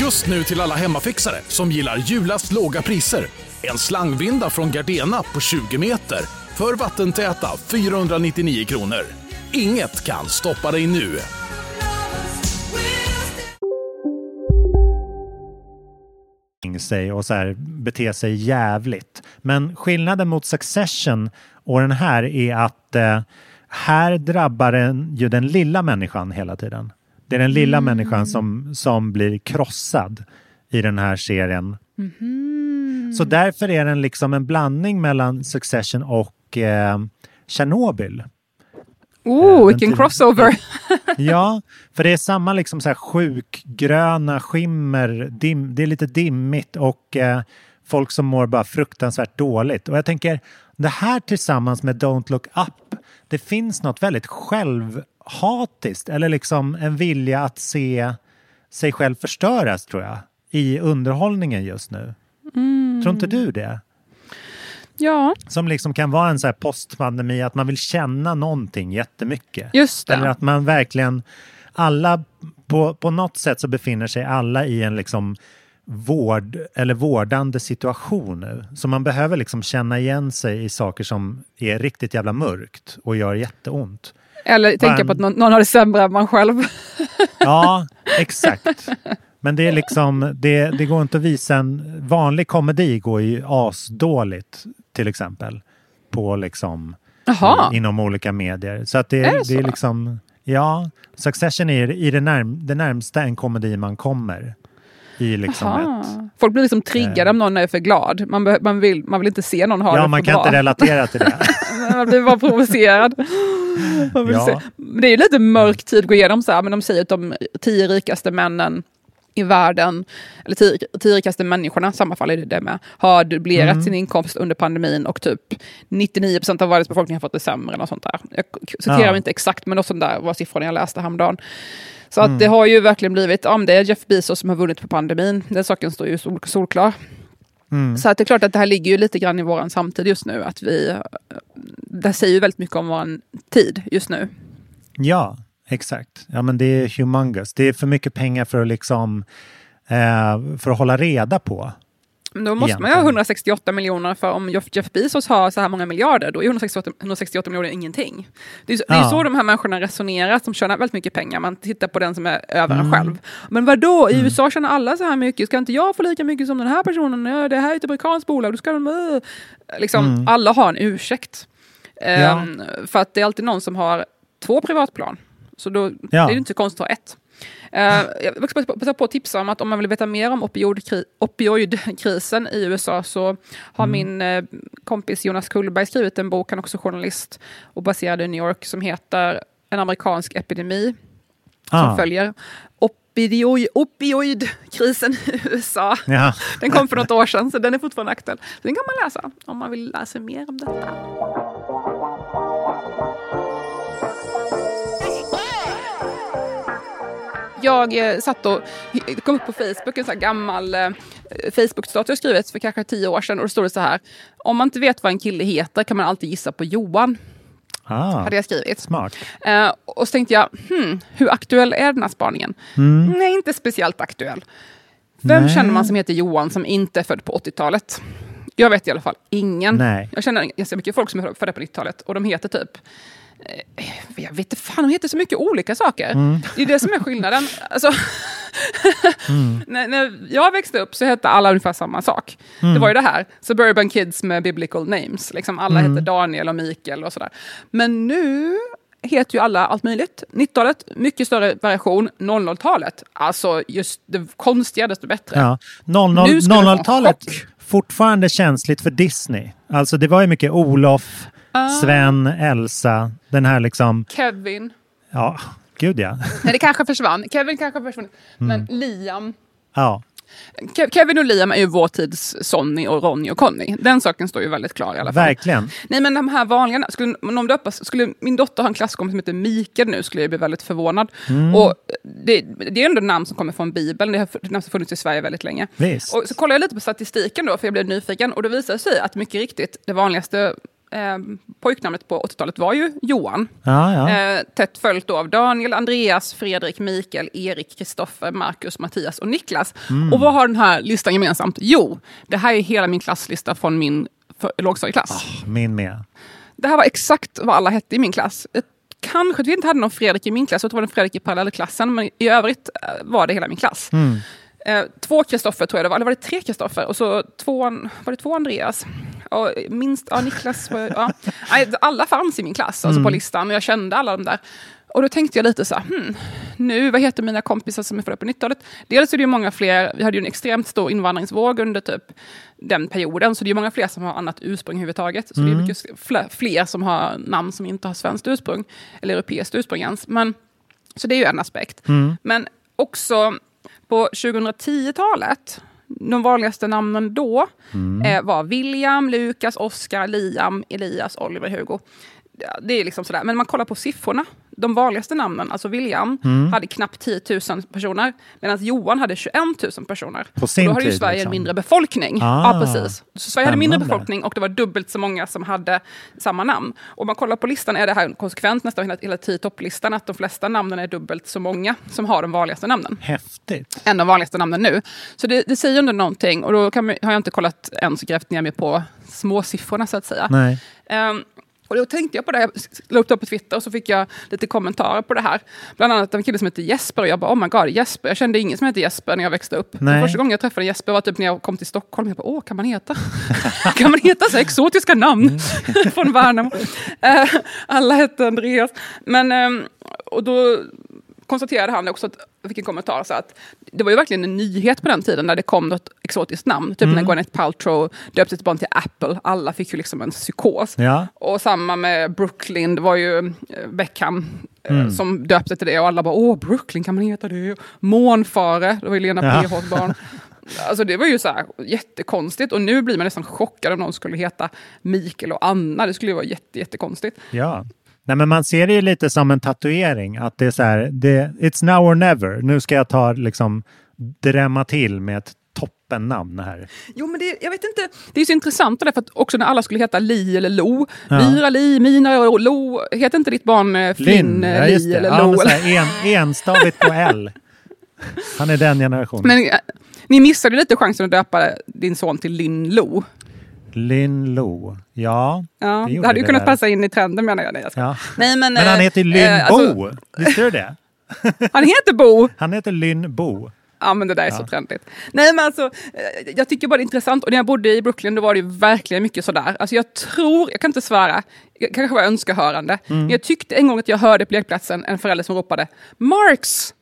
S8: Just nu till alla hemmafixare som gillar julast låga priser. En slangvinda från Gardena på 20 meter för vattentäta 499 kronor. Inget kan stoppa dig nu.
S5: sig och så här bete sig jävligt. Men skillnaden mot Succession och den här är att eh, här drabbar den ju den lilla människan hela tiden. Det är den lilla människan som, som blir krossad i den här serien. Så därför är den liksom en blandning mellan Succession och eh, Tjernobyl.
S6: Oh,
S5: den
S6: vilken crossover! [LAUGHS]
S5: Ja, för det är samma liksom så här sjukgröna skimmer. Dim, det är lite dimmigt och eh, folk som mår bara fruktansvärt dåligt. Och jag tänker, det här tillsammans med Don't look up, det finns något väldigt självhatiskt eller liksom en vilja att se sig själv förstöras tror jag i underhållningen just nu.
S6: Mm.
S5: Tror inte du det?
S6: Ja.
S5: Som liksom kan vara en så här postpandemi, att man vill känna någonting jättemycket.
S6: Just det.
S5: Eller att man verkligen, alla, på, på något sätt så befinner sig alla i en liksom vård eller vårdande situation nu. Så man behöver liksom känna igen sig i saker som är riktigt jävla mörkt och gör jätteont.
S6: Eller tänka på att någon, någon har det sämre än man själv. [LAUGHS]
S5: Ja, exakt. Men det är liksom, det, det går inte att visa en vanlig komedi går ju asdåligt till exempel. På liksom
S6: Jaha.
S5: eh, inom olika medier. Så att det,
S6: Är det
S5: det är liksom, ja, Succession är i det, närm, det närmsta en komedi man kommer. I liksom ett,
S6: Folk blir liksom triggade om någon är för glad. Man, be- man, vill, man vill inte se någon ha det
S5: ja
S6: för
S5: man kan
S6: bra.
S5: inte relatera till det. [LAUGHS]
S6: man blir bara provocerad. [LAUGHS]
S5: Ja.
S6: Det är ju lite mörk tid att gå igenom så här, men de säger att de tio rikaste männen i världen, eller tio, tio rikaste människorna, sammanfaller det med, har dubblerat
S5: Mm.
S6: sin inkomst under pandemin och typ 99% av världens befolkning har fått det sämre. Eller sånt där. Jag citerar
S5: Ja.
S6: inte exakt, men något sånt där var siffrorna jag läste häromdagen. Så
S5: Mm.
S6: att det har ju verkligen blivit, ja, det är Jeff Bezos som har vunnit på pandemin. Den saken står ju sol, solklar.
S5: Mm.
S6: Så att det är klart att det här ligger ju lite grann i våran samtid just nu. Att vi, det säger ju väldigt mycket om vår tid just nu.
S5: Ja, exakt. Ja, men det är humongous. Det är för mycket pengar för att liksom eh, för att hålla reda på.
S6: Men då måste man ju ha
S5: Egentligen.
S6: 168 miljoner för om Jeff Bezos har så här många miljarder, då är 168, 168 miljoner ingenting. Det är, så- det är
S5: Ja.
S6: så de här människorna resonerar, som tjänar väldigt mycket pengar. Man tittar på den som är över en
S5: Mm.
S6: själv. Men vad då? i USA tjänar alla så här mycket, ska inte jag få lika mycket som den här personen? Ja, det här är ett amerikanskt bolag, då ska de... Uh. Liksom,
S5: Mm.
S6: Alla har en ursäkt.
S5: Ja.
S6: Ehm, för att det är alltid någon som har två privatplan. Så då
S5: Ja.
S6: det är det inte konstigt att ha ett. Uh, jag vill också passa på att tipsa om att om man vill veta mer om opioidkri- opioidkrisen i USA så har
S5: Mm.
S6: min eh, kompis Jonas Kullberg skrivit en bok, han är också journalist och baserad i New York, som heter En amerikansk epidemi. Som
S5: Ah.
S6: följer opioid, opioidkrisen i USA.
S5: Ja.
S6: Den kom för något år sedan, så den är fortfarande aktuell. Så den kan man läsa om man vill läsa mer om detta. Jag eh, satt och kom upp på Facebook en sån här gammal eh, Facebook-status jag skrivit för kanske tio år sedan och då stod det så här. Om man inte vet vad en kille heter kan man alltid gissa på Johan.
S5: Ah,
S6: Hade jag skrivit.
S5: smart.
S6: Eh, och så tänkte jag, hmm, hur aktuell är den här spaningen?
S5: Mm.
S6: Nej, inte speciellt aktuell. Vem
S5: Nej.
S6: känner man som heter Johan som inte är född på 80-talet? Jag vet i alla fall ingen.
S5: Nej.
S6: Jag känner ganska mycket folk som är födda på 90-talet och de heter typ jag vet inte fan, de heter så mycket olika saker.
S5: Mm.
S6: Det är det som är skillnaden. Alltså, [LAUGHS]
S5: Mm.
S6: när, när jag växte upp så hette alla ungefär samma sak.
S5: Mm.
S6: Det var ju det här, suburban kids med biblical names. Liksom alla
S5: Mm.
S6: hette Daniel och Mikael och sådär. Men nu heter ju alla allt möjligt. 90-talet, mycket större variation. 00-talet, alltså just det konstiga desto bättre.
S5: Ja.
S6: Nu ska vi få en
S5: 00-talet, fortfarande känsligt för Disney. Alltså det var ju mycket Olof,
S6: Ah.
S5: Sven, Elsa, den här liksom,
S6: Kevin,
S5: ja, gud ja. [LAUGHS]
S6: nej det kanske försvann. Kevin kanske försvann.
S5: Mm.
S6: Men Liam,
S5: Ja,
S6: Ke- Kevin och Liam är ju vår tids Sonny och Ronny och Conny. Den saken står ju väldigt klar i alla fall.
S5: verkligen.
S6: Nej men de här vanliga, skulle, om döpas, skulle min dotter ha en klasskompis som heter Mikael nu skulle jag bli väldigt förvånad.
S5: Mm.
S6: Och det, det är ändå namn som kommer från Bibeln, det har det funnits i Sverige väldigt länge.
S5: Visst.
S6: Och så kollade jag lite på statistiken då, för jag blev nyfiken, och det visade sig att mycket riktigt, det vanligaste eh, pojknamnet på 80-talet var ju Johan.
S5: Ja, ja.
S6: Eh, tätt följt av Daniel, Andreas, Fredrik, Mikael, Erik, Kristoffer, Marcus, Mattias och Niklas.
S5: Mm.
S6: Och vad har den här listan gemensamt? Jo, det här är hela min klasslista från min lågstadieklass.
S5: Min med.
S6: Det här var exakt vad alla hette i min klass. Jag Kanske att vi inte hade någon Fredrik i min klass, tror det var en Fredrik i parallellklassen, men i övrigt eh, var det hela min klass.
S5: Mm.
S6: Eh, två Kristoffer tror jag det var, eller var det tre Kristoffer? Och så två, var det två Andreas? Och minst, ja Niklas, var, ja. Alla fanns i min klass, alltså på
S5: Mm.
S6: listan, och jag kände alla de där. Och då tänkte jag lite så här, hmm, nu, vad heter mina kompisar som är födda på 90-talet? Dels är det ju många fler, vi hade ju en extremt stor invandringsvåg under typ den perioden, så det är ju många fler som har annat ursprung överhuvudtaget. Så det är
S5: Mm.
S6: mycket fler, fler som har namn som inte har svenskt ursprung, eller europeiskt ursprung ens. Men, så det är ju en aspekt.
S5: Mm.
S6: Men också på 2010-talet, De vanligaste namnen då
S5: Mm.
S6: eh, var William, Lukas, Oscar, Liam, Elias, Oliver, Hugo. Det är liksom sådär. Men man kollar på siffrorna. De vanligaste namnen, alltså William,
S5: Mm.
S6: hade knappt 10 000 personer. Medan Johan hade 21 000 personer.
S5: På sin
S6: och då hade ju Sverige
S5: liksom.
S6: en mindre befolkning.
S5: Ah,
S6: ja, precis. Så Sverige hade mindre befolkning och det var dubbelt så många som hade samma namn. Om man kollar på listan är det här konsekvent nästan hela, hela tio topplistan att de flesta namnen är dubbelt så många som har de vanligaste namnen
S5: Häftigt.
S6: än de vanligaste namnen nu. Så det, det säger ändå någonting och då man, har jag inte kollat ens grävt ner mig på småsiffrorna så att säga.
S5: Nej.
S6: Ehm, och då tänkte jag på det, jag la upp det på Twitter och så fick jag lite kommentarer på det här. Bland annat en kille som heter Jesper och jag bara oh my god Jesper. Jag kände ingen som hette Jesper när jag växte upp.
S5: Nej.
S6: Första gången jag träffade Jesper var typ när jag kom till Stockholm. Jag bara åh kan man heta? [LAUGHS] kan man heta så exotiska namn [LAUGHS] från Värnamo? Eh, alla hette Andreas. Men, ehm, och då konstaterade han också, att, jag fick en kommentar, så att det var ju verkligen en nyhet på den tiden när det kom något exotiskt namn. Typ
S5: Mm.
S6: när Gwyneth Paltrow döpte sitt barn till Apple. Alla fick ju liksom en psykos.
S5: Ja.
S6: Och samma med Brooklyn, det var ju eh, Beckham eh,
S5: Mm.
S6: som döpte till det och alla bara åh Brooklyn kan man heta det? Månfare, det var ju Lena
S5: Ja.
S6: PHs barn. Alltså det var ju så här jättekonstigt och nu blir man nästan chockad om någon skulle heta Mikael och Anna. Det skulle ju vara jätte, jättekonstigt.
S5: Ja. Nej, men man ser det ju lite som en tatuering. Att det är så här, det, it's now or never. Nu ska jag ta liksom drämma till med ett toppennamn här.
S6: Jo, men det, jag vet inte. Det är så intressant det, för att också när alla skulle heta Li eller Lo.
S5: Ja.
S6: Lyra, Li, Mina Lo. Heter inte ditt barn eh, Flynn, eh,
S5: ja,
S6: Li eller
S5: Ja,
S6: Lo? eller?
S5: en, enstavigt på L. [LAUGHS] Han är den generationen.
S6: Men eh, ni missade lite chansen att döpa din son till Lynn Lo.
S5: Lynn Lo. Ja,
S6: Ja,
S5: det
S6: det, hade ju
S5: det
S6: kunnat
S5: där.
S6: passa in i trenden menar jag. Nej, jag ska.
S5: Ja.
S6: Nej, men,
S5: Men han
S6: eh,
S5: heter Lynn
S6: eh, alltså-
S5: Bo. Visste du det? [LAUGHS]
S6: Han heter Bo.
S5: Han heter Lynn Bo.
S6: Ja, men det där är så
S5: Ja.
S6: trendigt. Nej, men alltså, eh, jag tycker bara det är intressant. Och när jag bodde i Brooklyn då var det ju verkligen mycket sådär. Alltså jag tror, jag kan inte svära, jag kanske var önskehörande.
S5: Mm.
S6: Men jag tyckte en gång att jag hörde på lekplatsen en förälder som ropade Marx!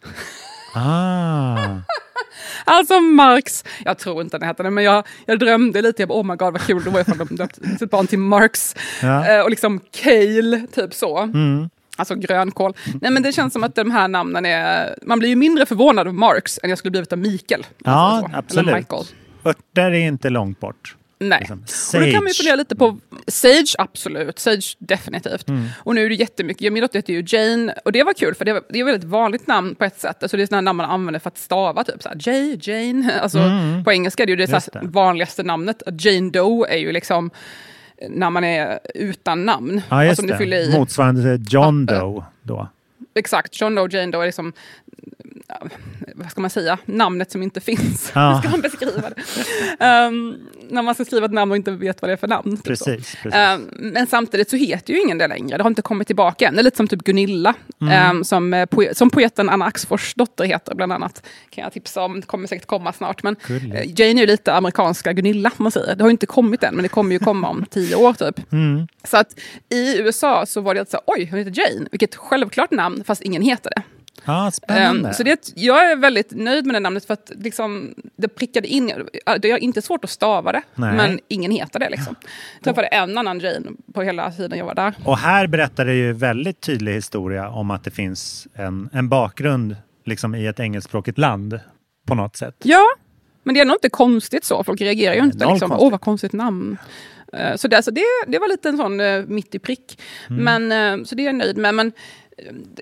S5: Ah. [LAUGHS] [LAUGHS]
S6: Alltså Marx, jag tror inte den hette det, men jag, jag drömde lite. Jag bara, oh my god vad kul det var ifall de döpte sitt barn till Marx.
S5: Ja.
S6: Eh, och liksom Kale, typ så.
S5: Mm.
S6: Alltså grönkål. Nej men det känns som att de här namnen är... Man blir ju mindre förvånad av Marx än jag skulle blivit av Mikael.
S5: Ja,
S6: Alltså så.
S5: absolut.
S6: Eller Michael.
S5: Örter är inte långt bort.
S6: Nej.
S5: Liksom.
S6: Och då kan man ju
S5: Sage.
S6: fundera lite på Sage, absolut. Sage, definitivt.
S5: Mm.
S6: Och nu är det jättemycket. Min dotter heter ju Jane. Och det var kul, för det, var, det är ett väldigt vanligt namn på ett sätt. Alltså det är sådana namn man använder för att stava, typ så här, Jay, Jane. [LAUGHS] Alltså,
S5: Mm.
S6: På engelska är det ju det,
S5: det.
S6: vanligaste namnet. Jane Doe är ju liksom när man är utan namn.
S5: Ja,
S6: alltså, om du fyller i.
S5: Motsvarande John Doe då.
S6: Exakt, John Doe, Jane Doe är liksom, vad ska man säga, namnet som inte finns.
S5: Ja.
S6: Hur [LAUGHS] ska man beskriva det? Ehm, när man ska skriva ett namn och inte vet vad det är för namn. typ.
S5: Precis. precis.
S6: Ehm, men samtidigt så heter ju ingen det längre. Det har inte kommit tillbaka än. Det är lite som typ Gunilla,
S5: Mm.
S6: ehm, som, eh, poe- som poeten Anna Axfors dotter heter bland annat. Kan jag tipsa om, det kommer säkert komma snart. Men
S5: Gulligt.
S6: eh, Jane är ju lite amerikanska Gunilla, man säger. Det har ju inte kommit än, men det kommer ju komma om tio år typ.
S5: Mm.
S6: Så att i USA så var det alltså, oj, hon heter Jane, vilket självklart namn, fast ingen heter det.
S5: Ja, spännande.
S6: Så det, jag är väldigt nöjd med det namnet för att liksom, det prickade in, det är inte svårt att stava det,
S5: Nej.
S6: men ingen heter det. Liksom. Jag träffade en annan Jane på hela tiden jag var där.
S5: Och här berättar det ju väldigt tydlig historia om att det finns en, en bakgrund liksom i ett engelskspråkigt land på något sätt.
S6: Ja, men det är nog inte konstigt så. Folk reagerar ju
S5: Nej,
S6: inte. Liksom. Åh, vad konstigt namn. Eh, Så det, alltså det, det var lite en sån uh, mitt i prick.
S5: Mm.
S6: Men, eh, så det är jag nöjd med. Men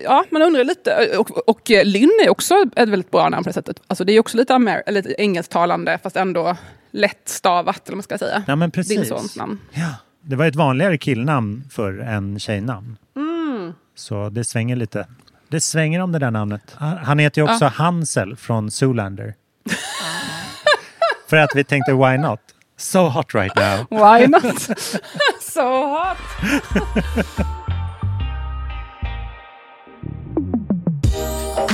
S6: ja, man undrar lite. Och, och eh, Lynn är också ett väldigt bra namn på det sättet. Alltså det är också lite, amer- lite engelsktalande fast ändå lätt stavat, eller vad man ska säga.
S5: Ja, men
S6: Din
S5: precis.
S6: sons namn.
S5: Ja, det var ett vanligare killnamn för än tjejnamn.
S6: Mm.
S5: Så det svänger lite. Det svänger om det där namnet. Han han heter ju också
S6: Ja.
S5: Hansel från Zoolander. [LAUGHS] för att vi tänkte why not? So hot right now.
S6: Why not? [LAUGHS] so hot! [LAUGHS]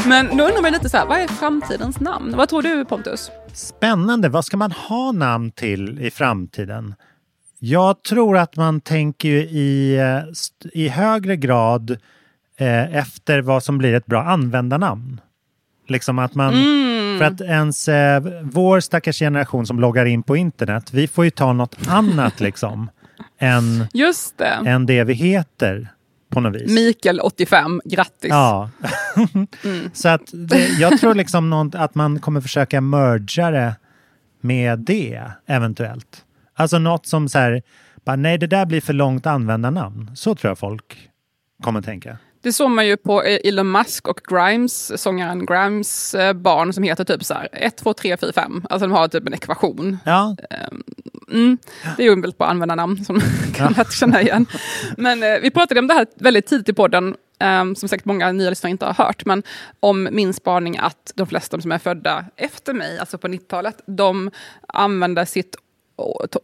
S6: Men då undrar man lite så här, vad är framtidens namn? Vad tror du Pontus?
S5: Spännande. Vad ska man ha namn till i framtiden? Jag tror att man tänker ju i, eh, i högre grad eh, efter vad som blir ett bra användarnamn. Liksom att man, För att ens, eh, vår stackars generation som loggar in på internet, vi får ju ta något annat [LAUGHS] liksom än,
S6: Just det.
S5: än det vi heter på något vis.
S6: Mikael 85, grattis.
S5: Ja. [LAUGHS]
S6: Mm.
S5: Så att det, jag tror liksom någon, att man kommer försöka merga det med det eventuellt. Alltså något som så här, bara, nej det där blir för långt användarnamn. Så tror jag folk kommer tänka.
S6: Det såg man ju på Elon Musk och Grimes, sångaren Grimes eh, barn som heter typ så här 1, 2, 3, 4, 5. Alltså de har typ en ekvation.
S5: Ja.
S6: Mm, det är ju en väldigt bra användarnamn som [LAUGHS] kan lätt känna igen. Men eh, vi pratade om det här väldigt tidigt i podden, eh, som säkert många nya lyssnare inte har hört, men om min spaning att de flesta som är födda efter mig, alltså på 90-talet, de använder sitt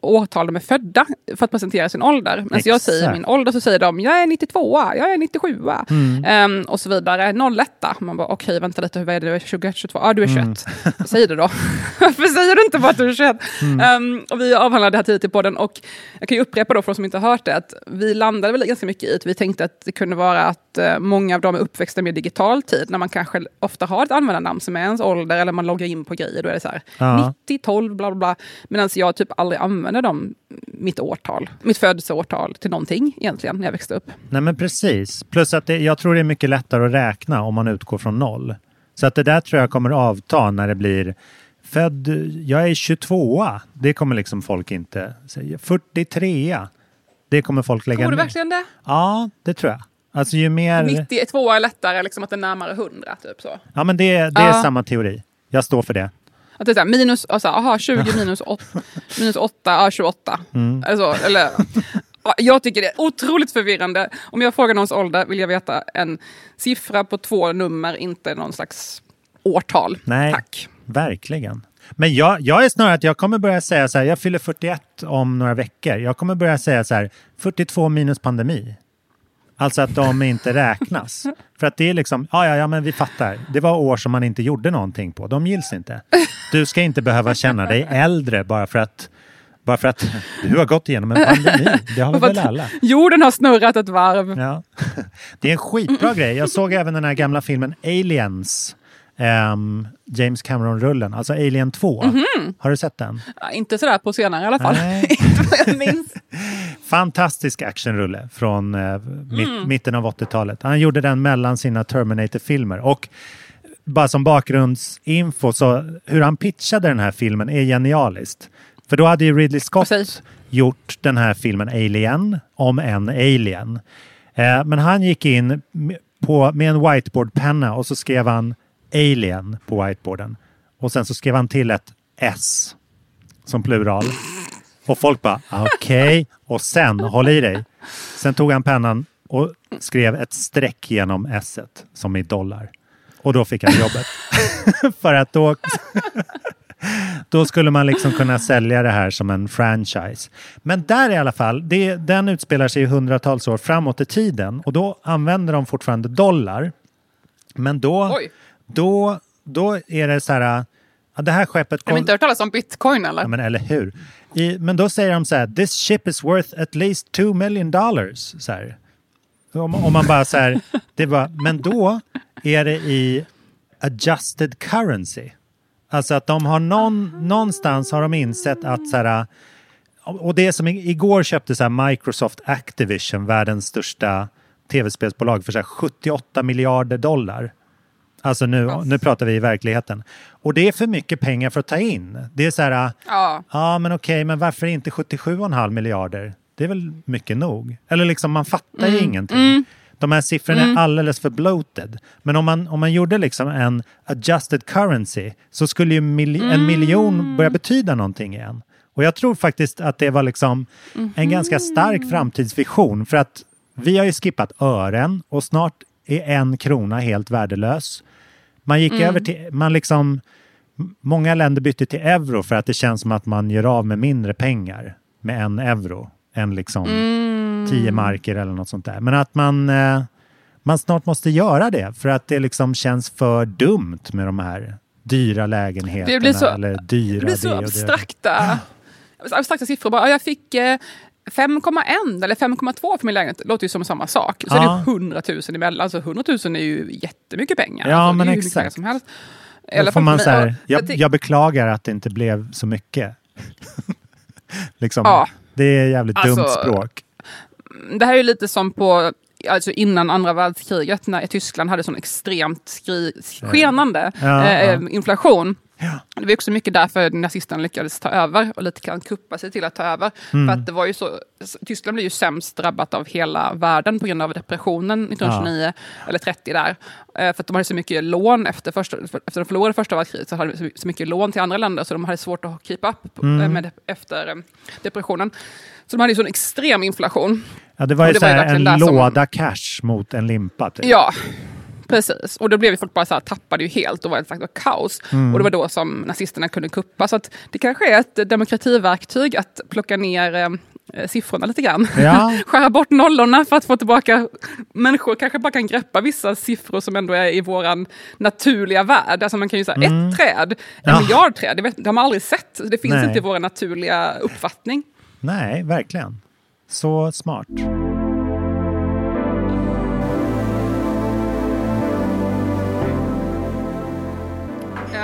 S6: årtal de är födda för att presentera sin ålder. Men jag säger min ålder så säger de jag är 92, jag är 97 mm. um, och så vidare. 01. Man bara okej, okay, vänta lite, vad är det? 21, 22? Ja, ah, du är 21. Mm. Säg det då. [LAUGHS] Varför säger du inte bara att du är 21? Mm. Um, och vi avhandlade det här tidigt i podden och jag kan ju upprepa då för de som inte har hört det att vi landade väl ganska mycket i att vi tänkte att det kunde vara att uh, många av dem är uppväxta med digital tid när man kanske ofta har ett användarnamn som är ens ålder eller man loggar in på grejer. Då är det så här ja. 90, 12, bla bla bla. Medan jag typ aldrig använde dem, mitt årtal, mitt födelseårtal till någonting egentligen när jag växte upp.
S5: Nej men precis. Plus att det, jag tror det är mycket lättare att räkna om man utgår från noll. Så att det där tror jag kommer avta när det blir född, jag är 22 Det kommer liksom folk inte säga. 43 Det kommer folk lägga
S6: ner. Tror du verkligen det?
S5: Ja, det tror jag. Alltså ju mer...
S6: 92 är lättare, liksom att det är närmare 100 typ så.
S5: Ja men det, det är ja. samma teori. Jag står för det.
S6: Att det är så här, minus, alltså, aha, 20 [LAUGHS] minus 8, minus 8 ja, 28. Mm. Alltså, eller, jag tycker det är otroligt förvirrande. Om jag frågar någons ålder vill jag veta en siffra på två nummer, inte någon slags årtal.
S5: Nej,
S6: Tack.
S5: verkligen. Men jag, jag är snarare att jag kommer börja säga så här, jag fyller 41 om några veckor. Jag kommer börja säga så här, 42 minus pandemi. Alltså att de inte räknas. För att det är liksom, ja, ja, ja, men vi fattar. Det var år som man inte gjorde någonting på. De gills inte. Du ska inte behöva känna dig äldre bara för att bara för att du har gått igenom en [LAUGHS] pandemi. Det har vi väl alla.
S6: Jorden har snurrat ett varv.
S5: Ja. Det är en skitbra grej. Jag såg även den här gamla filmen Aliens um, James Cameron-rullen, alltså Alien 2. Mm -hmm. Har du sett den?
S6: Ja, inte sådär på senare i alla fall. [LAUGHS] jag minns. [LAUGHS]
S5: Fantastisk actionrulle från uh, mitt, mm. mitten av 80-talet. Han gjorde den mellan sina Terminator-filmer. Och bara som bakgrundsinfo, så hur han pitchade den här filmen är genialiskt. För då hade ju Ridley Scott Precis. gjort den här filmen Alien om en alien. Eh, men han gick in på, med en whiteboardpenna och så skrev han Alien på whiteboarden. Och sen så skrev han till ett S som plural. Och folk bara okej. Okay. Och sen, håll i dig. Sen tog han pennan och skrev ett streck genom S som i dollar. Och då fick han jobbet. [LAUGHS] För att då, [LAUGHS] då skulle man liksom kunna sälja det här som en franchise. Men där i alla fall, det, den utspelar sig hundratals år framåt i tiden och då använder de fortfarande dollar. Men då,
S6: Oj.
S5: Då, då är det så här, ja, det här skeppet...
S6: Kom... Har inte hört talas om bitcoin eller?
S5: Ja, men eller hur. I, men då säger de så här, this ship is worth at least two million dollars. Så här. Om, om man bara så här, det var, men då är det i adjusted currency. Alltså att de har någon, någonstans har de insett att så här, och det som igår köpte så här Microsoft Activision, världens största tv-spelsbolag för så 78 miljarder dollar. Alltså nu, nu pratar vi i verkligheten. Och det är för mycket pengar för att ta in. Det är så här, ja, ja men okej, men varför inte 77,5 miljarder? Det är väl mycket nog? Eller liksom, man fattar ju mm. ingenting. Mm. De här siffrorna mm. är alldeles för bloated. Men om man, om man gjorde liksom en adjusted currency så skulle ju mil en mm. miljon börja betyda någonting igen. Och jag tror faktiskt att det var liksom en ganska stark mm. framtidsvision. För att vi har ju skippat ören och snart är en krona helt värdelös. Man gick mm. över till, man liksom, många länder bytte till euro för att det känns som att man gör av med mindre pengar med en euro än liksom mm. tio marker eller något sånt där. Men att man, eh, man snart måste göra det för att det liksom känns för dumt med de här dyra lägenheterna.
S6: Det blir så,
S5: eller dyra
S6: det blir så abstrakta, abstrakta siffror. Bara, jag fick eh, 5,1 eller 5,2 för min lägenhet låter ju som samma sak. Så ja. är det 100 000 emellan. Alltså 100 000 är ju jättemycket pengar.
S5: Ja,
S6: alltså,
S5: men exakt.
S6: Som helst.
S5: Då får man så här, jag, jag, beklagar att det inte blev så mycket. [LAUGHS] liksom, ja. Det är jävligt alltså, dumt språk.
S6: Det här är ju lite som på alltså innan andra världskriget när Tyskland hade sån extremt skri, skenande ja, eh, ja. Det var också mycket därför nazisterna lyckades ta över och lite grann kuppa sig till att ta över.
S5: Mm.
S6: För att det var ju så, Tyskland blev ju sämst drabbat av hela världen på grund av depressionen 1929, eller 30 där. Eh, För att de hade så mycket lån efter, första, efter de förlorade första världskriget, så hade de så- mycket lån till andra länder, så de hade svårt att keep up
S5: Mm.
S6: eh, med, det- efter eh, depressionen. Så de hade ju sån extrem inflation.
S5: Ja, det var ju,
S6: det var ju
S5: en
S6: där som-
S5: låda cash mot en limpa. Typ.
S6: Ja, precis. Och då blev ju folk bara så här, tappade ju helt och var ett faktiskt kaos.
S5: Mm.
S6: Och det var då som nazisterna kunde kuppa. Så det kanske är ett demokrativerktyg att plocka ner eh, siffrorna lite grann.
S5: Ja. [LAUGHS]
S6: Skära bort nollorna för att få tillbaka... Människor kanske bara kan greppa vissa siffror som ändå är i våran naturliga värld. Alltså man kan ju säga
S5: Mm.
S6: ett träd, en
S5: Ja.
S6: miljard träd, det, vet, det har man aldrig sett. Det finns
S5: Nej.
S6: inte i vår naturliga uppfattning.
S5: Nej, verkligen. Så smart.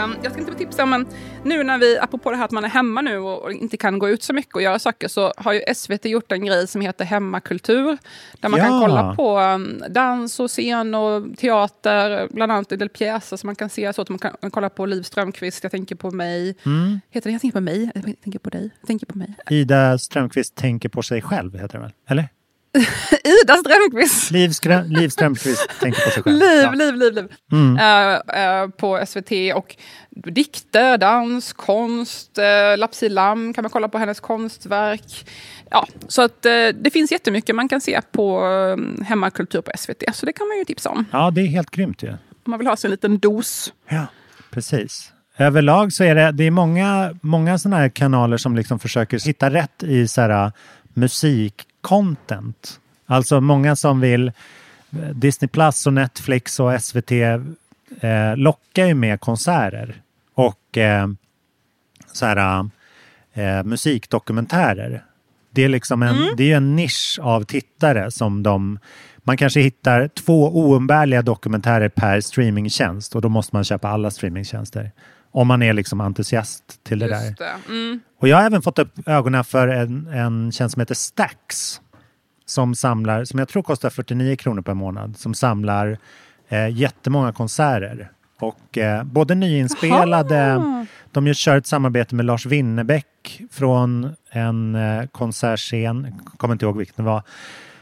S6: Um, jag tänkte tipsa om en, nu när vi, apropå det här att man är hemma nu och, inte kan gå ut så mycket och göra saker, så har ju SVT gjort en grej som heter Hemmakultur. Där man kan
S5: Ja.
S6: kolla på um, dans och scen och teater, bland annat en del pjäser som man kan se. Så att man kan kolla på Liv Strömquist, Jag tänker på mig.
S5: Mm.
S6: Heter det Jag tänker på mig? Jag tänker på dig. Jag tänker på mig.
S5: Ida Strömqvist tänker på sig själv, heter det väl? Eller? [LAUGHS]
S6: Ida Strömquist!
S5: Liv, Liv Strömqvist tänker på sig själv.
S6: Liv,
S5: Ja.
S6: liv, liv, liv.
S5: Mm.
S6: Eh, eh, på SVT och dikter, dans, konst, uh, Lapsi Lam kan man kolla på hennes konstverk. Ja, så att eh, det finns jättemycket man kan se på uh, hemmakultur på SVT, så det kan man ju tipsa om.
S5: Ja, det är helt grymt ju.
S6: Om man vill ha sig en liten dos.
S5: Ja, precis. Överlag så är det, det är många, många sådana här kanaler som liksom försöker hitta rätt i så här, musikcontent. Alltså många som vill Disney Plus och Netflix och SVT eh, lockar ju med konserter och eh, så här, eh, musikdokumentärer. Det är liksom en, det är en nisch av tittare som de man kanske hittar två oumbärliga dokumentärer per streamingtjänst och då måste man köpa alla streamingtjänster. Om man är liksom entusiast till det där.
S6: Just det. Mm.
S5: Och jag har även fått upp ögonen för en, en tjänst som heter Stax. Som samlar, som jag tror kostar 49 kronor per månad, som samlar eh, jättemånga konserter. Och eh, både nyinspelade,
S6: Aha.
S5: de ju kör ett samarbete med Lars Winnerbäck från en eh, konsertscen, kommer inte ihåg vilken det var.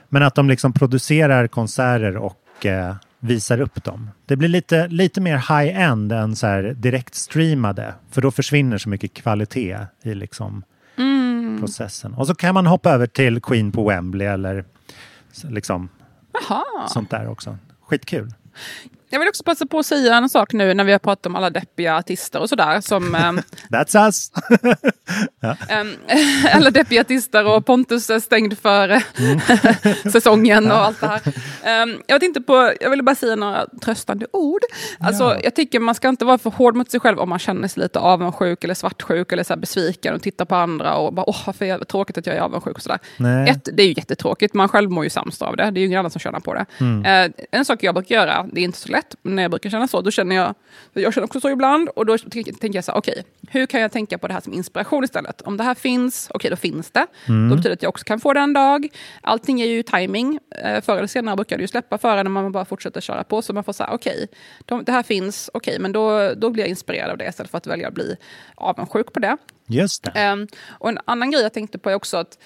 S5: Men att de liksom producerar konserter och eh, visar upp dem. Det blir lite, lite mer high-end än så här direkt streamade. För då försvinner så mycket kvalitet i liksom
S6: Mm.
S5: processen. Och så kan man hoppa över till Queen på Wembley eller liksom
S6: Jaha.
S5: sånt där också. Skitkul.
S6: Jag vill också passa på att säga en sak nu när vi har pratat om alla deppiga artister och sådär. Som, [LAUGHS] ehm,
S5: That's us! [LAUGHS]
S6: ehm, [LAUGHS] alla deppiga artister och Pontus är stängd för eh,
S5: Mm.
S6: säsongen och allt det här. Ehm, jag, tänkte på, jag ville bara säga några tröstande ord. Alltså,
S5: Ja.
S6: Jag tycker man ska inte vara för hård mot sig själv om man känner sig lite avundsjuk eller svartsjuk eller så besviken och tittar på andra och bara åh, varför är det tråkigt att jag är avundsjuk och sådär.
S5: Nej.
S6: Ett, det är ju jättetråkigt, man själv mår ju sämst av det. Det är ju ingen annan som tjänar på det.
S5: Mm.
S6: En sak jag brukar göra, det är inte så lätt, men när jag brukar känna så, då känner jag, jag känner också så ibland, och då tänker jag så här, okej, hur kan jag tänka på det här som inspiration istället? Om det här finns, okej då finns det.
S5: Mm.
S6: Då betyder det att jag också kan få det en dag. Allting är ju timing. Eh, förr eller senare brukar det ju släppa för en när man bara fortsätter köra på, så man får säga, okej, de- det här finns, okej, men då, då blir jag inspirerad av det istället för att välja att bli avundsjuk på det.
S5: Just det.
S6: Ehm, och en annan grej jag tänkte på är också att,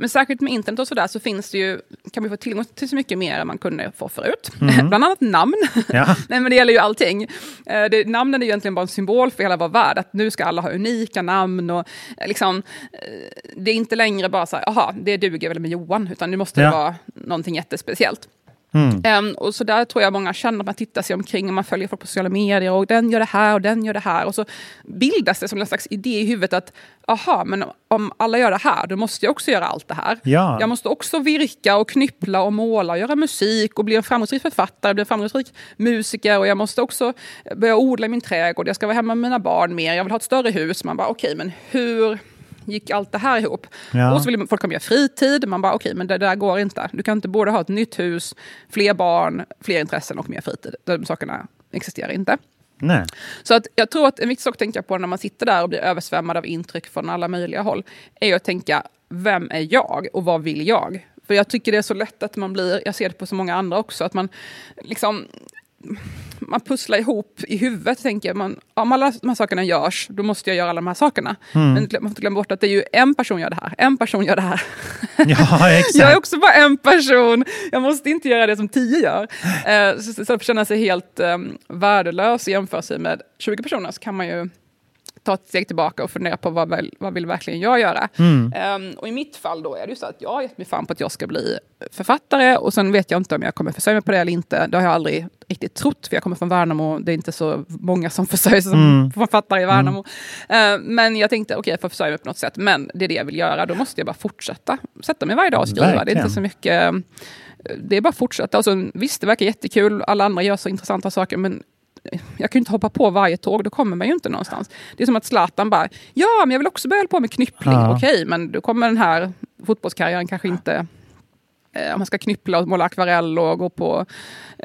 S6: men särskilt med internet och sådär så finns det ju, kan vi få tillgång till så mycket mer än man kunde få förut.
S5: Mm. [LAUGHS]
S6: Bland annat namn.
S5: Ja. [LAUGHS]
S6: Nej men det gäller ju allting. Eh, det, namnen är ju egentligen bara en symbol för hela vår värld, att nu ska alla ha unika namn och eh, liksom, eh, det är inte längre bara så här, jaha, det duger väl med Johan, utan nu måste
S5: Ja.
S6: det vara någonting jättespeciellt.
S5: Mm.
S6: Ehm, och så där tror jag många känner att man tittar sig omkring och man följer folk på sociala medier och den gör det här och den gör det här. Och så bildas det som en slags idé i huvudet att aha, men om alla gör det här, då måste jag också göra allt det här.
S5: Ja.
S6: Jag måste också virka och knyppla och måla och göra musik och bli en framgångsrik författare, bli en framgångsrik musiker och jag måste också börja odla i min trädgård, jag ska vara hemma med mina barn mer, jag vill ha ett större hus. Man bara okej, men hur gick allt det här ihop?
S5: Ja.
S6: Och så vill folk ha mer fritid. Man bara, okej, men det där går inte. Du kan inte både ha ett nytt hus, fler barn, fler intressen och mer fritid. De sakerna existerar inte.
S5: Nej.
S6: Så att jag tror att en viktig sak att tänka på när man sitter där och blir översvämmad av intryck från alla möjliga håll, är att tänka, vem är jag och vad vill jag? För jag tycker det är så lätt att man blir, jag ser det på så många andra också, att man liksom man pusslar ihop i huvudet. Tänker man, om alla de här sakerna görs, då måste jag göra alla de här sakerna.
S5: Mm.
S6: Men man får inte glömma bort att det är ju en person gör det här, en person gör det här. [LAUGHS]
S5: Ja, exakt.
S6: Jag är också bara en person, jag måste inte göra det som tio gör. Eh, så istället för att känna sig helt um, värdelös och jämföra sig med 20 personer så kan man ju ta ett steg tillbaka och fundera på vad, vad vill verkligen jag göra.
S5: Mm.
S6: Um, och i mitt fall då är det ju så att jag har gett mig fan på att jag ska bli författare och sen vet jag inte om jag kommer försörja mig på det eller inte. Det har jag aldrig riktigt trott, för jag kommer från Värnamo. Det är inte så många som [LAUGHS] försörjer sig som
S5: Mm.
S6: författare i Värnamo. Uh, men jag tänkte, okej, okay, jag får försörja mig på något sätt. Men det är det jag vill göra. Då måste jag bara fortsätta. Sätta mig varje dag och skriva. Det är
S5: Verkligen.
S6: inte så mycket... Det är bara att fortsätta. Alltså, visst, det verkar jättekul. Alla andra gör så intressanta saker, men jag kan ju inte hoppa på varje tåg, då kommer man ju inte någonstans. Det är som att Zlatan bara, ja, men jag vill också börja på med knyppling.
S5: Ja.
S6: Okej, men då kommer den här fotbollskarriären kanske inte... Eh, om man ska knyppla och måla akvarell och gå på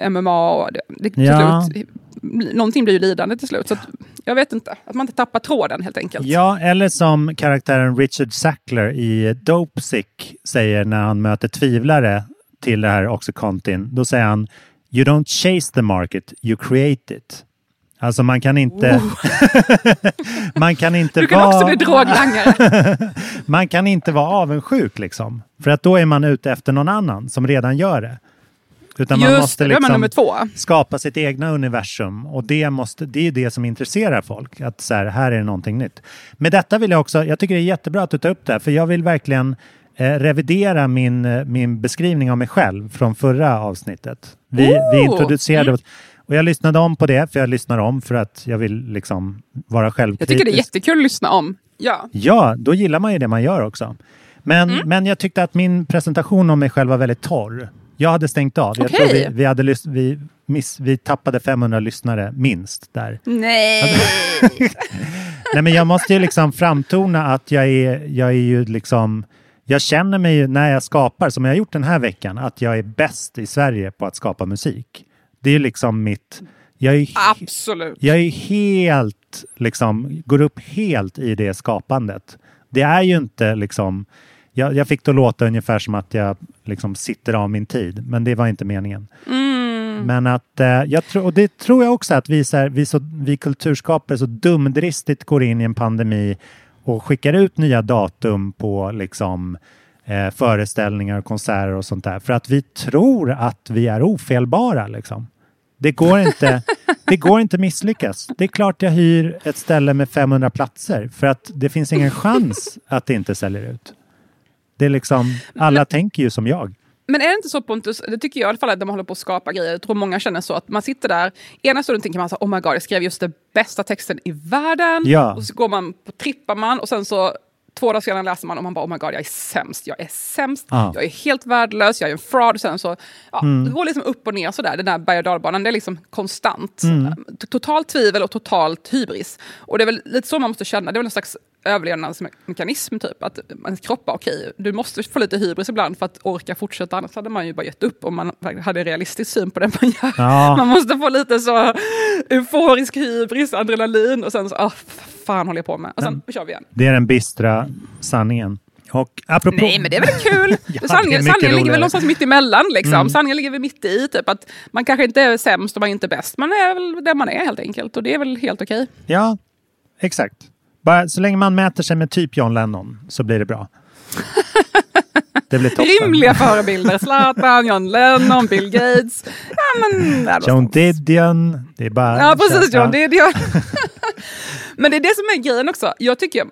S6: MMA. Och det, det, till
S5: Ja.
S6: slut, någonting blir ju lidande till slut. Så att, jag vet inte, att man inte tappar tråden helt enkelt.
S5: Ja, eller som karaktären Richard Sackler i Dopesick säger när han möter tvivlare till det här Oxycontin. Då säger han You don't chase the market, you create it. Alltså man kan inte... [LAUGHS] man kan inte
S6: Du kan
S5: vara...
S6: också bli droglangare. [LAUGHS]
S5: man kan inte vara avundsjuk liksom. För att då är man ute efter någon annan som redan gör det. Utan man
S6: Just
S5: måste
S6: man
S5: liksom
S6: nummer två.
S5: skapa sitt egna universum. Och det, måste, det är det som intresserar folk. Att så här, här är det någonting nytt. Med detta vill jag också, jag tycker det är jättebra att du tar upp det här. För jag vill verkligen revidera min, eh, min beskrivning av mig själv från förra avsnittet. Vi, vi
S6: Oh!
S5: introducerade
S6: Mm.
S5: och jag lyssnade om på det, för jag lyssnar om för att jag vill liksom vara
S6: Jag
S5: självkritisk.
S6: tycker det är jättekul att lyssna om. Ja.
S5: Ja, då gillar man ju det man gör också. Men,
S6: Mm.
S5: men jag tyckte att min presentation om mig själv var väldigt torr. Jag hade stängt av. Jag
S6: Okej.
S5: tror vi, vi, hade vi, miss, vi tappade 500 lyssnare minst där.
S6: Nej. [LAUGHS]
S5: Nej, men jag måste ju liksom framtona att jag är, jag är ju liksom... Jag känner mig ju när jag skapar, som jag har gjort den här veckan, att jag är bäst i Sverige på att skapa musik. Det är liksom mitt... Jag är,
S6: Absolut.
S5: jag är helt, liksom, går upp helt i det skapandet. Det är ju inte liksom... Jag, jag fick det att låta ungefär som att jag liksom sitter av min tid, men det var inte meningen.
S6: Mm.
S5: Men att eh, jag tror, och det tror jag också att vi, så här, vi, så, vi kulturskapare så dumdristigt går in i en pandemi och skickar ut nya datum på liksom eh, föreställningar och konserter och sånt där. För att vi tror att vi är ofelbara liksom. Det går inte, [LAUGHS] det går inte misslyckas. Det är klart jag hyr ett ställe med 500 platser för att det finns ingen chans [LAUGHS] att det inte säljer ut. Det är liksom, alla tänker ju som jag.
S6: Men är det inte så Pontus, det tycker jag i alla fall att de håller på att skapa grejer, jag tror många känner så att man sitter där, ena stunden tänker man så oh my god, jag skrev just den bästa texten i världen,
S5: Ja.
S6: och så går man på trippar man och sen så två dagar senare läser man och man bara oh my god, jag är sämst, jag är sämst,
S5: Ja.
S6: jag är helt värdelös, jag är en fraud, sen så, ja,
S5: Mm.
S6: det går liksom upp och ner sådär, den där berg och dalbanan, det är liksom konstant.
S5: Mm.
S6: Totalt tvivel och totalt hybris. Och det är väl lite så man måste känna, det är väl en slags överlevnadsmekanism typ, att ens kropp bara okej, du måste få lite hybris ibland för att orka fortsätta, annars hade man ju bara gett upp om man hade en realistisk syn på det man gör.
S5: Ja. [LAUGHS]
S6: Man måste få lite så euforisk hybris, adrenalin och sen så, ah, fan håller jag på med? Och sen kör vi igen.
S5: Det är den bistra sanningen. Och apropå...
S6: Nej men det är väl kul! [LAUGHS]
S5: Ja,
S6: sanningen sanningen ligger väl någonstans mitt emellan liksom.
S5: Mm.
S6: Sanningen ligger väl mitt i, typ att man kanske inte är sämst och man är inte bäst. Man är väl där man är helt enkelt och det är väl helt okej.
S5: Ja, exakt. Bara, så länge man mäter sig med typ John Lennon så blir det bra. [LAUGHS] Det blir toppen.
S6: Rimliga förebilder. Zlatan, John Lennon, Bill Gates. Ja, men,
S5: John. Didion. Det är bara...
S6: Ja, precis. John. Det är det. Men det är det som är grejen också. Jag tycker,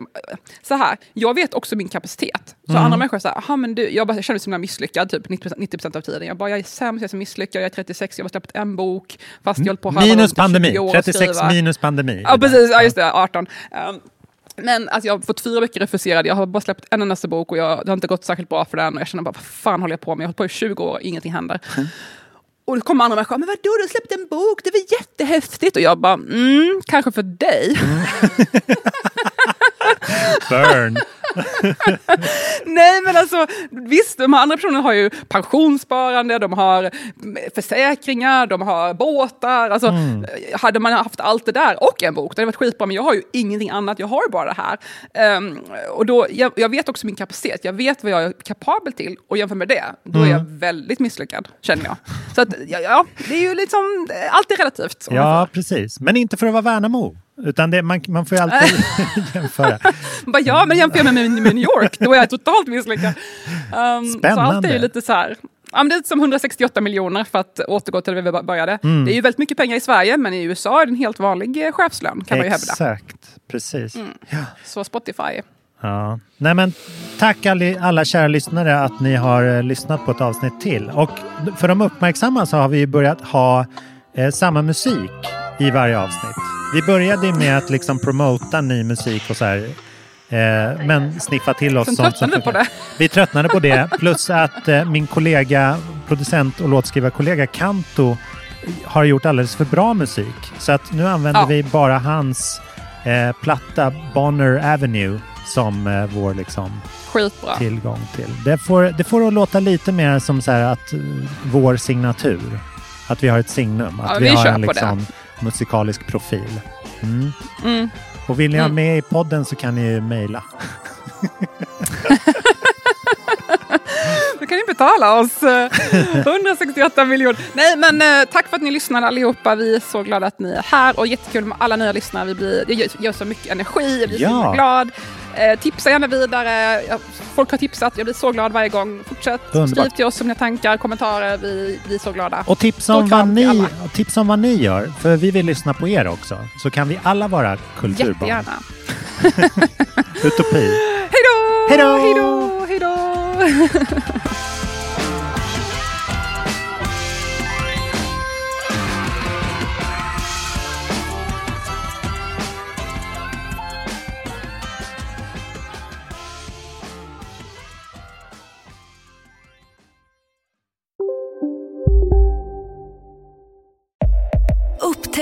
S6: så här, jag vet också min kapacitet. Så
S5: Mm.
S6: andra människor säger, aha men du, jag bara känner mig så himla misslyckad typ 90%, 90 av tiden. Jag bara, jag är sämst, jag är så misslyckad, jag är 36, jag har släppt en bok, fast jag på halva
S5: Minus
S6: runt i 20
S5: pandemi.
S6: år och
S5: 36
S6: skriva.
S5: minus pandemi.
S6: Ja, precis. Ja, just det. 18. Um, men alltså, jag har fått fyra böcker refuserade, jag har bara släppt en endaste bok och jag, det har inte gått särskilt bra för den. Och jag känner bara, vad fan håller jag på med? Jag har hållit på i 20 år och ingenting händer. Och då kommer andra människor, men vadå, du har släppt en bok, det väl jättehäftigt? Och jag bara, mm, kanske för dig. [LAUGHS]
S5: Burn. [LAUGHS]
S6: Nej, men alltså visst, de här andra personerna har ju pensionssparande, de har försäkringar, de har båtar. Alltså,
S5: Mm.
S6: Hade man haft allt det där och en bok, det hade varit skitbra, men jag har ju ingenting annat, jag har ju bara det här. Ehm, och då, jag, jag vet också min kapacitet, jag vet vad jag är kapabel till och jämför med det, då är jag
S5: Mm.
S6: väldigt misslyckad, känner jag. Så att, ja, ja, det är ju liksom, allt är relativt.
S5: Ja, precis. Men inte för att vara Värnamo. Utan det, man, man får ju alltid [LAUGHS] jämföra.
S6: Bara, ja, men jämför jag med, med New York, då är jag totalt misslyckad. Um, så allt är
S5: Spännande.
S6: ju lite så här. Ja, men det är som 168 miljoner för att återgå till där vi började.
S5: Mm.
S6: Det är ju väldigt mycket pengar i Sverige, men i USA är det en helt vanlig eh, chefslön kan man ju hävda.
S5: Exakt, precis.
S6: Mm. Så Spotify.
S5: Ja. Nej, men tack alla, alla kära lyssnare att ni har eh, lyssnat på ett avsnitt till. Och för de uppmärksamma så har vi börjat ha eh, samma musik i varje avsnitt. Vi började med att liksom promota ny musik och så här. Eh, men sniffa till oss
S6: Sen
S5: sånt som
S6: tröttnade vi på
S5: funkar. Vi tröttnade på det. Plus att eh, min kollega, producent och låtskrivarkollega Kanto har gjort alldeles för bra musik. Så att nu använder
S6: Ja.
S5: vi bara hans eh, platta Bonner Avenue som eh, vår liksom,
S6: Skitbra.
S5: tillgång till. Det får, det får att låta lite mer som så här att eh, vår signatur. Att vi har ett signum. Att
S6: Ja,
S5: vi,
S6: vi
S5: har en liksom, musikalisk profil. Mm.
S6: Mm.
S5: Och vill ni ha
S6: Mm.
S5: med i podden så kan ni ju mejla. [LAUGHS]
S6: Då kan ni betala oss eh, 168 miljoner. Nej, men eh, tack för att ni lyssnade allihopa. Vi är så glada att ni är här och jättekul med alla nya lyssnare. Vi blir, det ger, så mycket energi. Jag blir
S5: Ja.
S6: så himla glad. Eh, tipsa gärna vidare. Folk har tipsat. Jag blir så glad varje gång. Fortsätt.
S5: Underbart.
S6: Skriv till oss om ni tankar, kommentarer. Vi blir så glada.
S5: Och tips
S6: Stor
S5: om, vad ni,
S6: alla.
S5: tips om vad ni gör, för vi vill lyssna på er också. Så kan vi alla vara kulturbarn.
S6: Jättegärna. [LAUGHS]
S5: Utopi.
S6: Hej då!
S5: Hej då!
S6: Hej då! Hej då! [LAUGHS]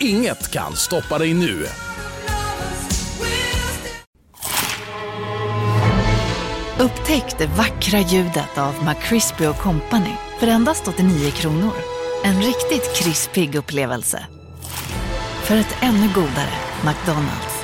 S8: Inget kan stoppa dig nu.
S7: Upptäck det vackra ljudet av McCrispy Company för endast 89 kronor. En riktigt krispig upplevelse. För ett ännu godare McDonalds.